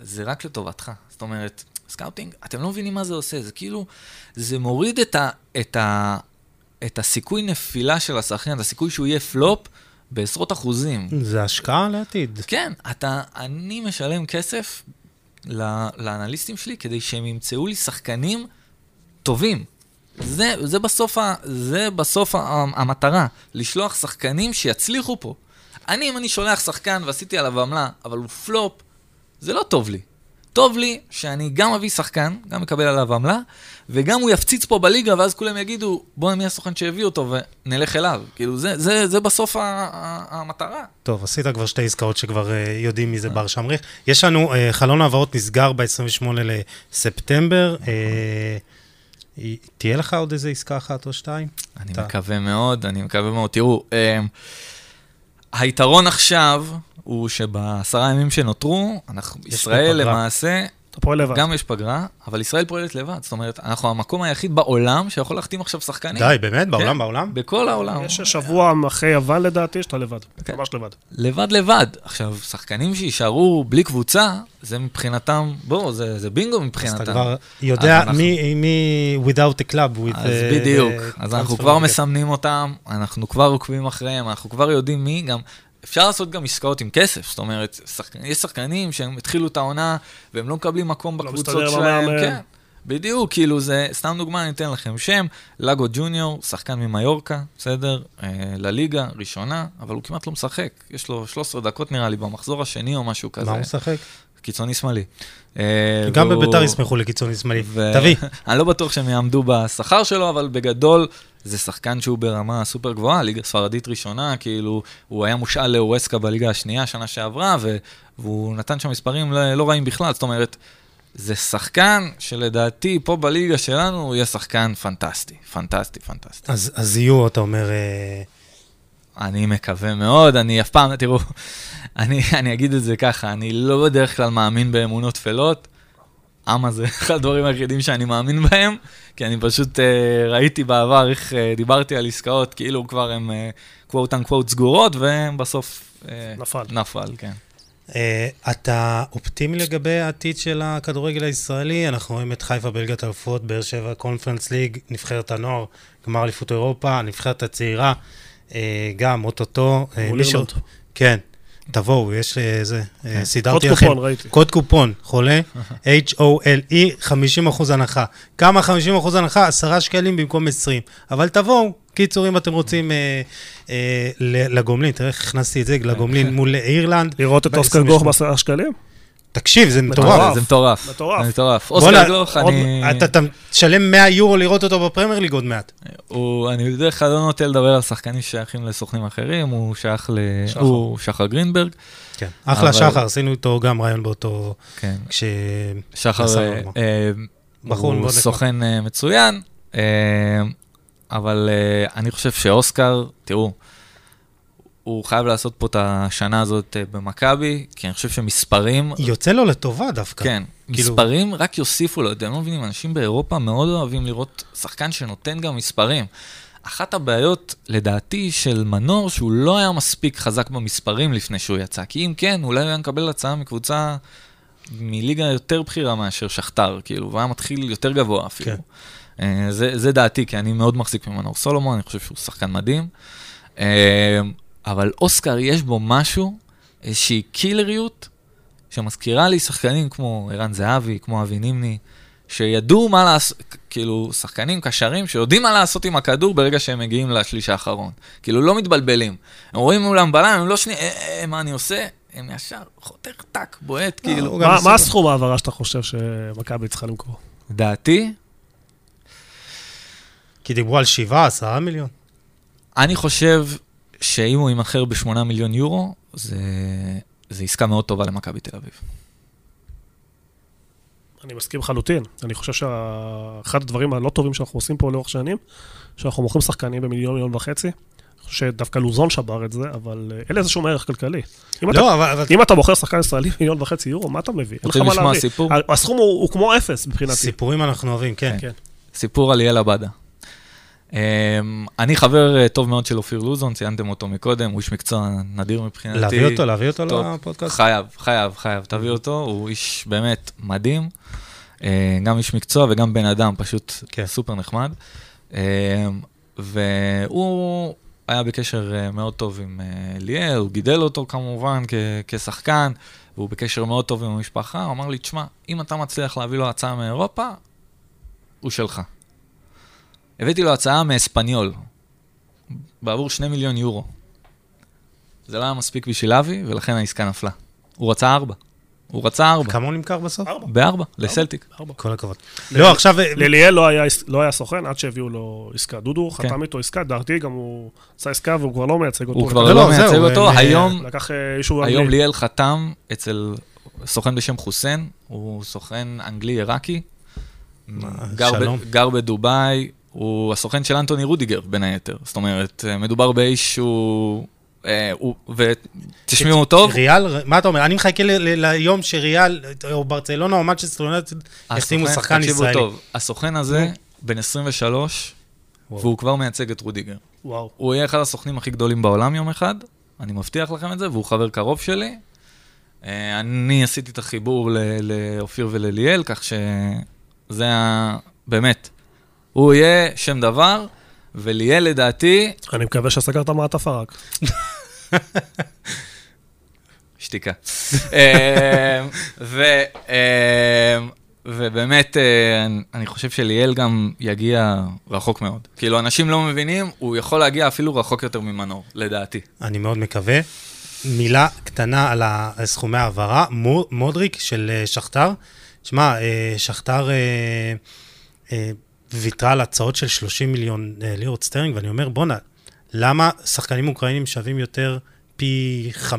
זה רק לטובתך. זאת אומרת, scouting, אתם לא מבינים מה זה עושה, זה כאילו, זה מוריד את, ה, את, ה, את הסיכוי נפילה של השחקן, את הסיכוי שהוא יהיה פלופ בעשרות אחוזים. זה השקעה לעתיד. כן, אתה, אני משלם כסף לאנליסטים שלי כדי שהם ימצאו לי שחקנים טובים. זה, זה בסוף, ה, זה בסוף ה, המטרה, לשלוח שחקנים שיצליחו פה. אני, אם אני שולח שחקן ועשיתי עליו עמלה, אבל הוא פלופ, זה לא טוב לי. טוב לי שאני גם אביא שחקן, גם אקבל עליו עמלה, וגם הוא יפציץ פה בליגה, ואז כולם יגידו, בוא מי הסוכן שהביא אותו, ונלך אליו. כאילו, זה, זה, זה בסוף ה- ה- המטרה. טוב, עשית כבר שתי עסקאות שכבר uh, יודעים מי זה בר שמריך. יש לנו, uh, חלון העברות נסגר ב-28 לספטמבר. Uh, תהיה לך עוד איזה עסקה אחת או שתיים? אני אתה- מקווה מאוד, אני מקווה מאוד. תראו, אה, היתרון עכשיו הוא שבעשרה ימים שנותרו, אנחנו, יש ישראל. למעשה, אתה פועל לבד. גם יש פגרה, אבל ישראל פועלת לבד. זאת אומרת, אנחנו המקום היחיד בעולם שיכול להחתים עכשיו שחקנים. די, באמת? בעולם, כן, בעולם? בכל העולם. יש שבוע אחרי יוון לדעתי, שאתה לבד. כן. ממש לבד. לבד לבד. עכשיו, שחקנים שיישארו בלי קבוצה, זה מבחינתם, בואו, זה, זה בינגו אז מבחינתם. אתה כבר יודע אז אנחנו- מי, מי without a club, with... אז uh, בדיוק, the אז אנחנו כבר. מסמנים אותם, אנחנו כבר עוקבים אחריהם, אנחנו כבר יודעים מי, גם אפשר לעשות גם עסקאות עם כסף, זאת אומרת, שחק... יש שחקנים שהם התחילו את העונה והם לא מקבלים מקום לא בקבוצות מסתדר שלהם, במאמן. כן. בדיוק, כאילו זה, סתם דוגמה, אני אתן לכם שם, לגו ג'וניור, שחקן ממיורקה, בסדר? אה, לליגה, ראשונה, אבל הוא כמעט לא משחק. יש לו 13 דקות נראה לי במחזור השני או משהו כזה. מה הוא משחק? קיצוני שמאלי. אה, גם והוא- בביתר ישמחו לקיצוני שמאלי. ו- תביא. [LAUGHS] אני לא בטוח שהם יעמדו בשכר שלו, אבל בגדול, זה שחקן שהוא ברמה סופר גבוהה, ליגה ספרדית ראשונה, כאילו, הוא היה מושאל לאורסקה בליגה השנייה, שנה שעברה, ו- והוא נתן שם מספרים לא, לא רעים בכלל, זאת אומרת, זה שחקן שלדעתי, פה בליגה שלנו, הוא יהיה שחקן פנטסטי, פנטסטי, פנטסטי. אז, אז יהיו, אתה אומר, אה, אני מקווה מאוד, אני אף פעם, תראו, אני, אני אגיד את זה ככה, אני לא בדרך כלל מאמין באמונות טפלות. אמה זה אחד הדברים היחידים שאני מאמין בהם, כי אני פשוט uh, ראיתי בעבר איך uh, דיברתי על עסקאות, כאילו כבר הן קוואט אנקוואט סגורות, והן בסוף... Uh, נפל. נפל, כן. אה, אתה אופטימי לגבי העתיד של הכדורגל הישראלי? אנחנו רואים את חיפה בליגת האלופות, באר שבע קונפרנס ליג, נבחרת הנוער, גמר אליפות אירופה, הנבחרת הצעירה, אה, גם אוטוטו. אה, מול מי ש- אירלנד. כן, תבואו, יש אה, זה, אה, קוד סידרתי לכם. קופון, ראיתי. קוד קופון, חולה, H-O-L-E, 50% הנחה. כמה 50% הנחה? 10 שקלים במקום 20. אבל תבואו, קיצור, אם אתם רוצים אה, אה, לגומלין, תראה איך הכנסתי את זה, לגומלין מול אירלנד. לראות את אוסקר גוך 28. בעשרה שקלים? תקשיב, זה מטורף. זה מטורף. מטורף. זה מטורף. אוסקר גלוך, אני... אתה תשלם 100 יורו לראות אותו בפרמייר ליג עוד מעט. אני בדרך כלל לא נוטה לדבר על שחקנים ששייכים לסוכנים אחרים, הוא שייך ל... הוא שחר גרינברג. כן. אחלה שחר, עשינו איתו גם רעיון באותו... כן. כש... שחר אה. אה, בחור מאוד הוא. סוכן אה, מצוין, אבל אני חושב שאוסקר, תראו, הוא חייב לעשות פה את השנה הזאת אה, במכבי, כי אני חושב שמספרים, יוצא לו לטובה דווקא. כן, כאילו- מספרים רק יוסיפו לו, אתם לא מבינים, אנשים באירופה מאוד אוהבים לראות שחקן שנותן גם מספרים. אחת הבעיות, לדעתי, של מנור, שהוא לא היה מספיק חזק במספרים לפני שהוא יצא, כי אם כן, אולי הוא היה מקבל הצעה מקבוצה, מליגה יותר בכירה מאשר שכתר, כאילו, והוא היה מתחיל יותר גבוה אפילו. כן. אה, זה, זה דעתי, כי אני מאוד מחזיק ממנור סולומון, אני חושב שהוא שחקן מדהים. אה, אבל אוסקר, יש בו משהו, איזושהי קילריות, שמזכירה לי שחקנים כמו ערן זהבי, כמו אבי נימני, שידעו מה לעשות, כאילו, שחקנים קשרים שיודעים מה לעשות עם הכדור ברגע שהם מגיעים לשליש האחרון. כאילו, לא מתבלבלים. הם רואים מולם בלם, הם לא שנייה, אה, אה, מה אני עושה? הם ישר חותך טק, בועט, כאילו. הוא גם מה-. מה הסכום העברה שאתה חושב שמכבי צריכה למכור? דעתי, כי דיברו על 7, 10 מיליון. אני חושב שאם הוא יימכר ב-8 מיליון יורו, זה, זה עסקה מאוד טובה למכבי תל אביב. אני מסכים לחלוטין. אני חושב שאחד הדברים הלא טובים שאנחנו עושים פה לאורך שנים, שאנחנו מוכרים שחקנים במיליון, מיליון וחצי. שדווקא לוזון שבר את זה, אבל אה, אין לזה שום ערך כלכלי. אם אתה- לא, אבל... אבל- אם אתה מוכר שחקן ישראלי [LAUGHS] מיליון וחצי יורו, מה אתה מביא? אין לך רוצים מה לשמוע להביא. סיפור? הסכום הוא הוא כמו אפס מבחינתי. סיפורים אנחנו אוהבים, כן. כן. סיפור על ליאל עבדה. Um, אני חבר uh, טוב מאוד של אופיר לוזון, ציינתם אותו מקודם, הוא איש מקצוע נדיר מבחינתי. להביא אותו, להביא אותו טוב. לפודקאסט? חייב, חייב, חייב, תביא אותו, הוא איש באמת מדהים, uh, גם איש מקצוע וגם בן אדם, פשוט כן. סופר נחמד. Uh, והוא היה בקשר uh, מאוד טוב עם uh, ליאל, הוא גידל אותו כמובן כ- כשחקן, והוא בקשר מאוד טוב עם המשפחה, הוא אמר לי, תשמע, אם אתה מצליח להביא לו הצעה מאירופה, הוא שלך. הבאתי לו הצעה מאספניול, בעבור שני מיליון יורו. זה לא היה מספיק בשביל אבי, ולכן העסקה נפלה. הוא רצה ארבע. הוא רצה ארבע. כמה הוא נמכר בסוף? ארבע. בארבע, לסלטיק. ארבע. כל הכבוד. לא, עכשיו... לליאל לא היה, לא היה סוכן עד שהביאו לו עסקה. דודו כן. חתם איתו עסקה, דעתי גם הוא עשה עסקה והוא כבר לא מייצג אותו. הוא כבר לא, לא לא, מייצג אותו, הם, היום לקח אה, אישור היום. ליאל חתם אצל סוכן בשם חוסיין, הוא סוכן אנגלי עיראקי. גר בדובאי, הוא הסוכן של אנטוני רודיגר, בין היתר. זאת אומרת, אה, מדובר באיש שהוא... אה, ותשמעו טוב, ריאל, מה אתה אומר? אני מחכה ל- ל- ליום שריאל, או ברצלונה, או מצ'סטר ישימו הסוכן- שחקן ישראלי. טוב, הסוכן הזה בן 23, וואו. והוא כבר מייצג את רודיגר. וואו. הוא יהיה אחד הסוכנים הכי גדולים בעולם יום אחד, אני מבטיח לכם את זה, והוא חבר קרוב שלי. אה, אני עשיתי את החיבור לאופיר ולליאל, כך שזה. באמת. הוא יהיה שם דבר, וליאל לדעתי, אני מקווה שסגרת מעטפה רק. שתיקה. אה, ו- אה, ובאמת, אה, אני חושב שליאל גם יגיע רחוק מאוד. כאילו, אנשים לא מבינים, הוא יכול להגיע אפילו רחוק יותר ממנור, לדעתי. אני מאוד מקווה. מילה קטנה על סכומי העברה. מו- מודריק של אה, שכתר. שמע, אה, שכתר אה, אה, ויתרה על הצעות של 30 מיליון אה, לירות סטרלינג, ואני אומר, בואנה, למה שחקנים אוקראינים שווים יותר פי 5-6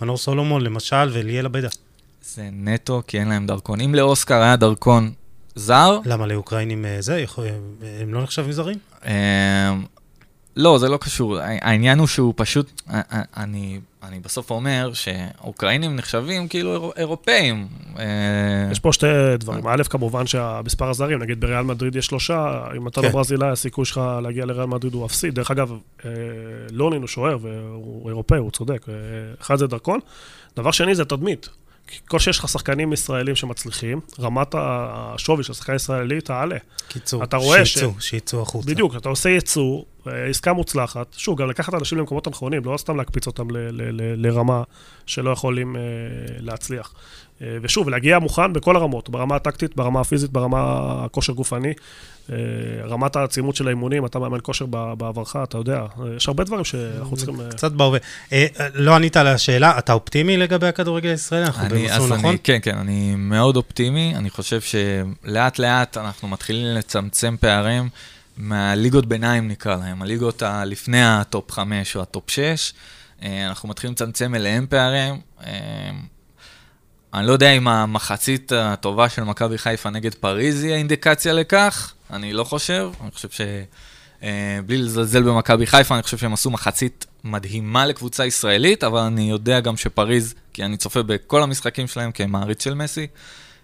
ממנור סולומון, למשל, וליאל עבדה? זה נטו, כי אין להם דרכון. אם לאוסקר היה דרכון זר, למה לאוקראינים אה, זה? יכול- הם לא נחשבים זרים? אה, לא, זה לא קשור. העניין הוא שהוא פשוט, אה, אה, אני, אני בסוף אומר שאוקראינים נחשבים כאילו אירו- אירופאים. אה, יש פה שתי דברים. א', כמובן שהמספר הזרים, נגיד בריאל מדריד יש שלושה, אם אתה לא כן. ברזילאי, הסיכוי שלך להגיע לריאל מדריד הוא אפסי. דרך אגב, אה, לונין הוא שוער והוא אירופאי, הוא צודק. אה, אחד זה דרכון. דבר שני זה תדמית. כל שיש לך שחקנים ישראלים שמצליחים, רמת השווי של שחקן ישראלי תעלה. קיצור, אתה רואה ש- שיצאו, שיצאו החוצה. בדיוק, אתה עושה ייצוא, אה, עסקה מוצלחת. שוב, גם לקחת אנשים למקומות הנכונים, לא סתם להקפיץ אותם ל- ל- ל- לרמה שלא יכולים אה, להצליח. אה, ושוב, להגיע מוכן בכל הרמות, ברמה הטקטית, ברמה הפיזית, ברמה הכושר גופני, אה, רמת העצימות של האימונים, אתה מאמן כושר בעברך, אתה יודע, אה, יש הרבה דברים שאנחנו צריכים... קצת בהווה. לא ענית על השאלה, אתה אופטימי לגבי הכדורגל הישראלי? אנחנו אני, במסלול נכון? כן, כן, אני מאוד אופטימי. אני חושב שלאט לאט אנחנו מתחילים לצמצם פערים מהליגות ביניים נקרא להם, הליגות ה- לפני ה top 5 או ה top 6. אה, אנחנו מתחילים לצמצם אליהם פערים. אני לא יודע אם המחצית הטובה של מכבי חיפה נגד פריז היא האינדיקציה לכך, אני לא חושב. אני חושב ש... אה, בלי לזלזל במכבי חיפה, אני חושב שהם עשו מחצית מדהימה לקבוצה ישראלית, אבל אני יודע גם שפריז, כי אני צופה בכל המשחקים שלהם כמעריץ של מסי,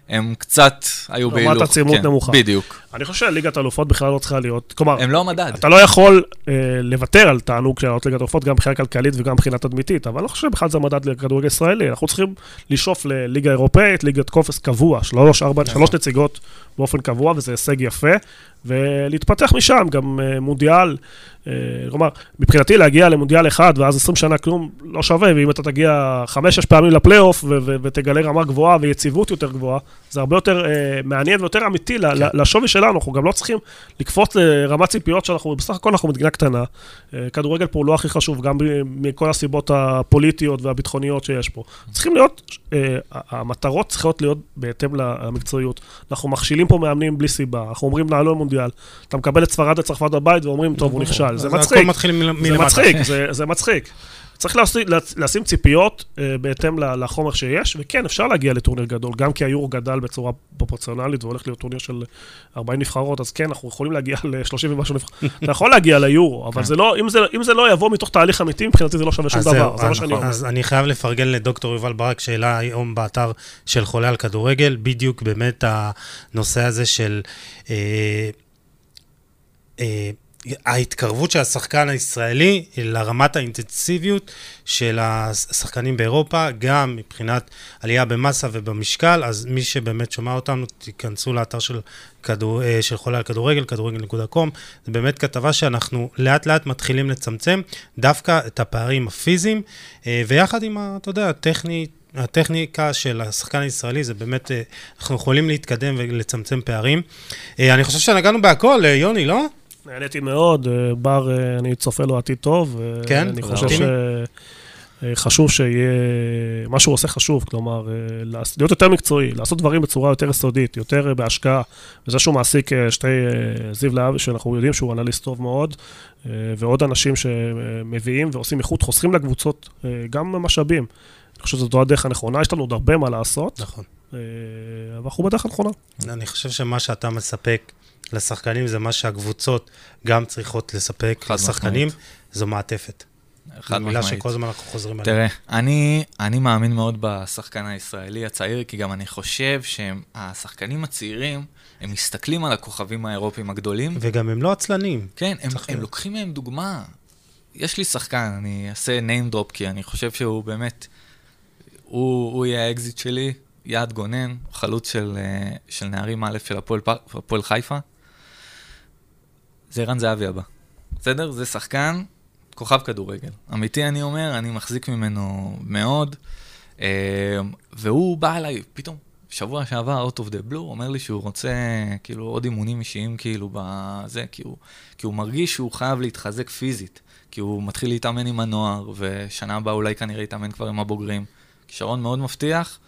הם קצת היו רמת בהילוך. עצימות כן, נמוכה. בדיוק. אני חושב שליגת האלופות בכלל לא צריכה להיות, כלומר, הם לא המדד. אתה לא יכול אה, לוותר על תענוג של לעלות ליגת האלופות, גם מבחינה כלכלית וגם מבחינה תדמיתית, אבל אני לא חושב שבכלל זה מדד לכדורגל ישראלי, אנחנו צריכים לשאוף לליגה אירופאית, ליגת קופס קבוע, שלוש, ארבע, שלוש נציגות באופן קבוע, וזה הישג יפה, ולהתפתח משם, גם אה, מונדיאל, אה, כלומר, מבחינתי להגיע למונדיאל אחד, ואז 20 שנה כלום לא שווה, ואם אתה תגיע חמש-שש פעמים לפלייאוף, ו- ו- ותגלה רמה גבוהה ויציבות יותר גבוהה, זה הרבה יותר אה, מעניין ויותר אמיתי ל- לשווי שלנו, אנחנו גם לא צריכים לקפוץ לרמת ציפיות שאנחנו, בסך הכל אנחנו מדינה קטנה. אה, כדורגל פה הוא לא הכי חשוב, גם מכל הסיבות הפוליטיות והביטחוניות שיש פה. צריכים להיות, אה, המטרות צריכות להיות בהתאם למקצועיות. אנחנו מכשילים פה מאמנים בלי סיבה, אנחנו אומרים לעלות למונדיאל, אתה מקבל את ספרד וצרפת בבית ואומרים, טוב, הוא נכשל, זה מצחיק. זה. מצחיק, זה מצחיק. צריך לשים, לשים ציפיות אה, בהתאם לחומר שיש, וכן, אפשר להגיע לטורניר גדול, גם כי היורו גדל בצורה פרופורציונלית והולך להיות טורניר של 40 נבחרות, אז כן, אנחנו יכולים להגיע [LAUGHS] ל-30 ומשהו נבחרות. [LAUGHS] אתה יכול להגיע ליורו, אבל זה לא, אם זה, אם זה לא יבוא מתוך תהליך אמיתי, מבחינתי זה לא שווה שום דבר, זה מה שאני נכון. אומר. אז אני חייב לפרגן לדוקטור יובל ברק, שהעלה היום באתר של חולה על כדורגל, בדיוק באמת הנושא הזה של... אה, אה, ההתקרבות של השחקן הישראלי לרמת האינטנסיביות של השחקנים באירופה, גם מבחינת עלייה במסה ובמשקל, אז מי שבאמת שומע אותנו, תיכנסו לאתר של, כדור, אה, של חולה על כדורגל, כדורגל.com, זה באמת כתבה שאנחנו לאט לאט מתחילים לצמצם דווקא את הפערים הפיזיים, אה, ויחד עם, אתה יודע, הטכני, הטכניקה של השחקן הישראלי, זה באמת, אה, אנחנו יכולים להתקדם ולצמצם פערים. אני חושב שנגענו בהכל, יוני, לא? נהניתי מאוד, אה, בר, אה, אני צופה לו עתיד טוב. אה, כן? אני. חושב ש... חשוב שיהיה, מה שהוא עושה חשוב, כלומר, להיות יותר מקצועי, לעשות דברים בצורה יותר יסודית, יותר בהשקעה. וזה שהוא מעסיק שתי, זיו להבי, שאנחנו יודעים שהוא אנליסט טוב מאוד, ועוד אנשים שמביאים ועושים איכות, חוסכים לקבוצות גם משאבים. אני חושב שזו הדרך הנכונה, יש לנו עוד הרבה מה לעשות, נכון. אבל אנחנו בדרך הנכונה. אני חושב שמה שאתה מספק לשחקנים זה מה שהקבוצות גם צריכות לספק לשחקנים, משמעית. זו מעטפת. חד זו מילה משמעית. שכל הזמן אנחנו חוזרים עליה. תראה, אני, אני מאמין מאוד בשחקן הישראלי הצעיר, כי גם אני חושב שהשחקנים הצעירים, הם מסתכלים על הכוכבים האירופיים הגדולים, וגם הם לא עצלנים. כן, הם, הם. לוקחים מהם דוגמה. יש לי שחקן, אני אעשה name drop, כי אני חושב שהוא באמת, הוא, הוא יהיה האקזיט שלי, יעד גונן, חלוץ של, אה, של נערים א' של הפועל, הפועל חיפה. זה ערן זהבי הבא. בסדר? זה שחקן, כוכב כדורגל. אמיתי אני אומר, אני מחזיק ממנו מאוד. אה, והוא בא אליי, פתאום, שבוע שעבר, out of the blue, אומר לי שהוא רוצה, כאילו, עוד אימונים אישיים, כאילו, בזה, כי הוא, כי הוא מרגיש שהוא חייב להתחזק פיזית. כי הוא מתחיל להתאמן עם הנוער, ושנה הבאה אולי כנראה יתאמן כבר עם הבוגרים. כישרון מאוד מבטיח,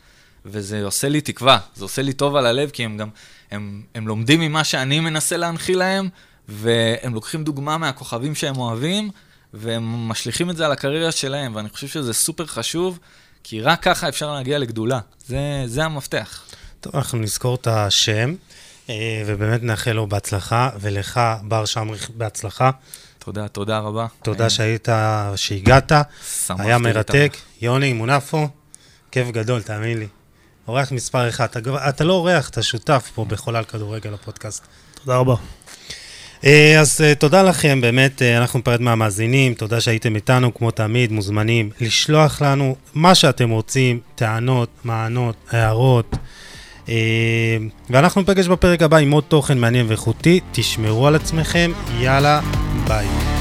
וזה עושה לי תקווה, זה עושה לי טוב על הלב, כי הם גם, הם, הם לומדים ממה שאני מנסה להנחיל להם, והם לוקחים דוגמה מהכוכבים שהם אוהבים, והם משליכים את זה על הקריירה שלהם, ואני חושב שזה סופר חשוב, כי רק ככה אפשר להגיע לגדולה. זה, זה המפתח. טוב, אנחנו נזכור את השם, אה, ובאמת נאחל לו בהצלחה, ולך, בר שמריך, בהצלחה. תודה, תודה רבה. תודה אה, שהיית, שהגעת, שמחתי היה. מרתק. יוני מונפו, כיף גדול, תאמין לי. אורח מספר אחד. אתה, אתה לא אורח, אתה שותף פה בחולה על כדורגל הפודקאסט. תודה רבה. אה, אז אה, תודה לכם, באמת, אה, אנחנו ניפרד מהמאזינים, תודה שהייתם איתנו, כמו תמיד, מוזמנים לשלוח לנו מה שאתם רוצים, טענות, מענות, הערות. ואנחנו ניפגש בפרק הבא עם עוד תוכן מעניין ואיכותי, תשמרו על עצמכם, יאללה, ביי.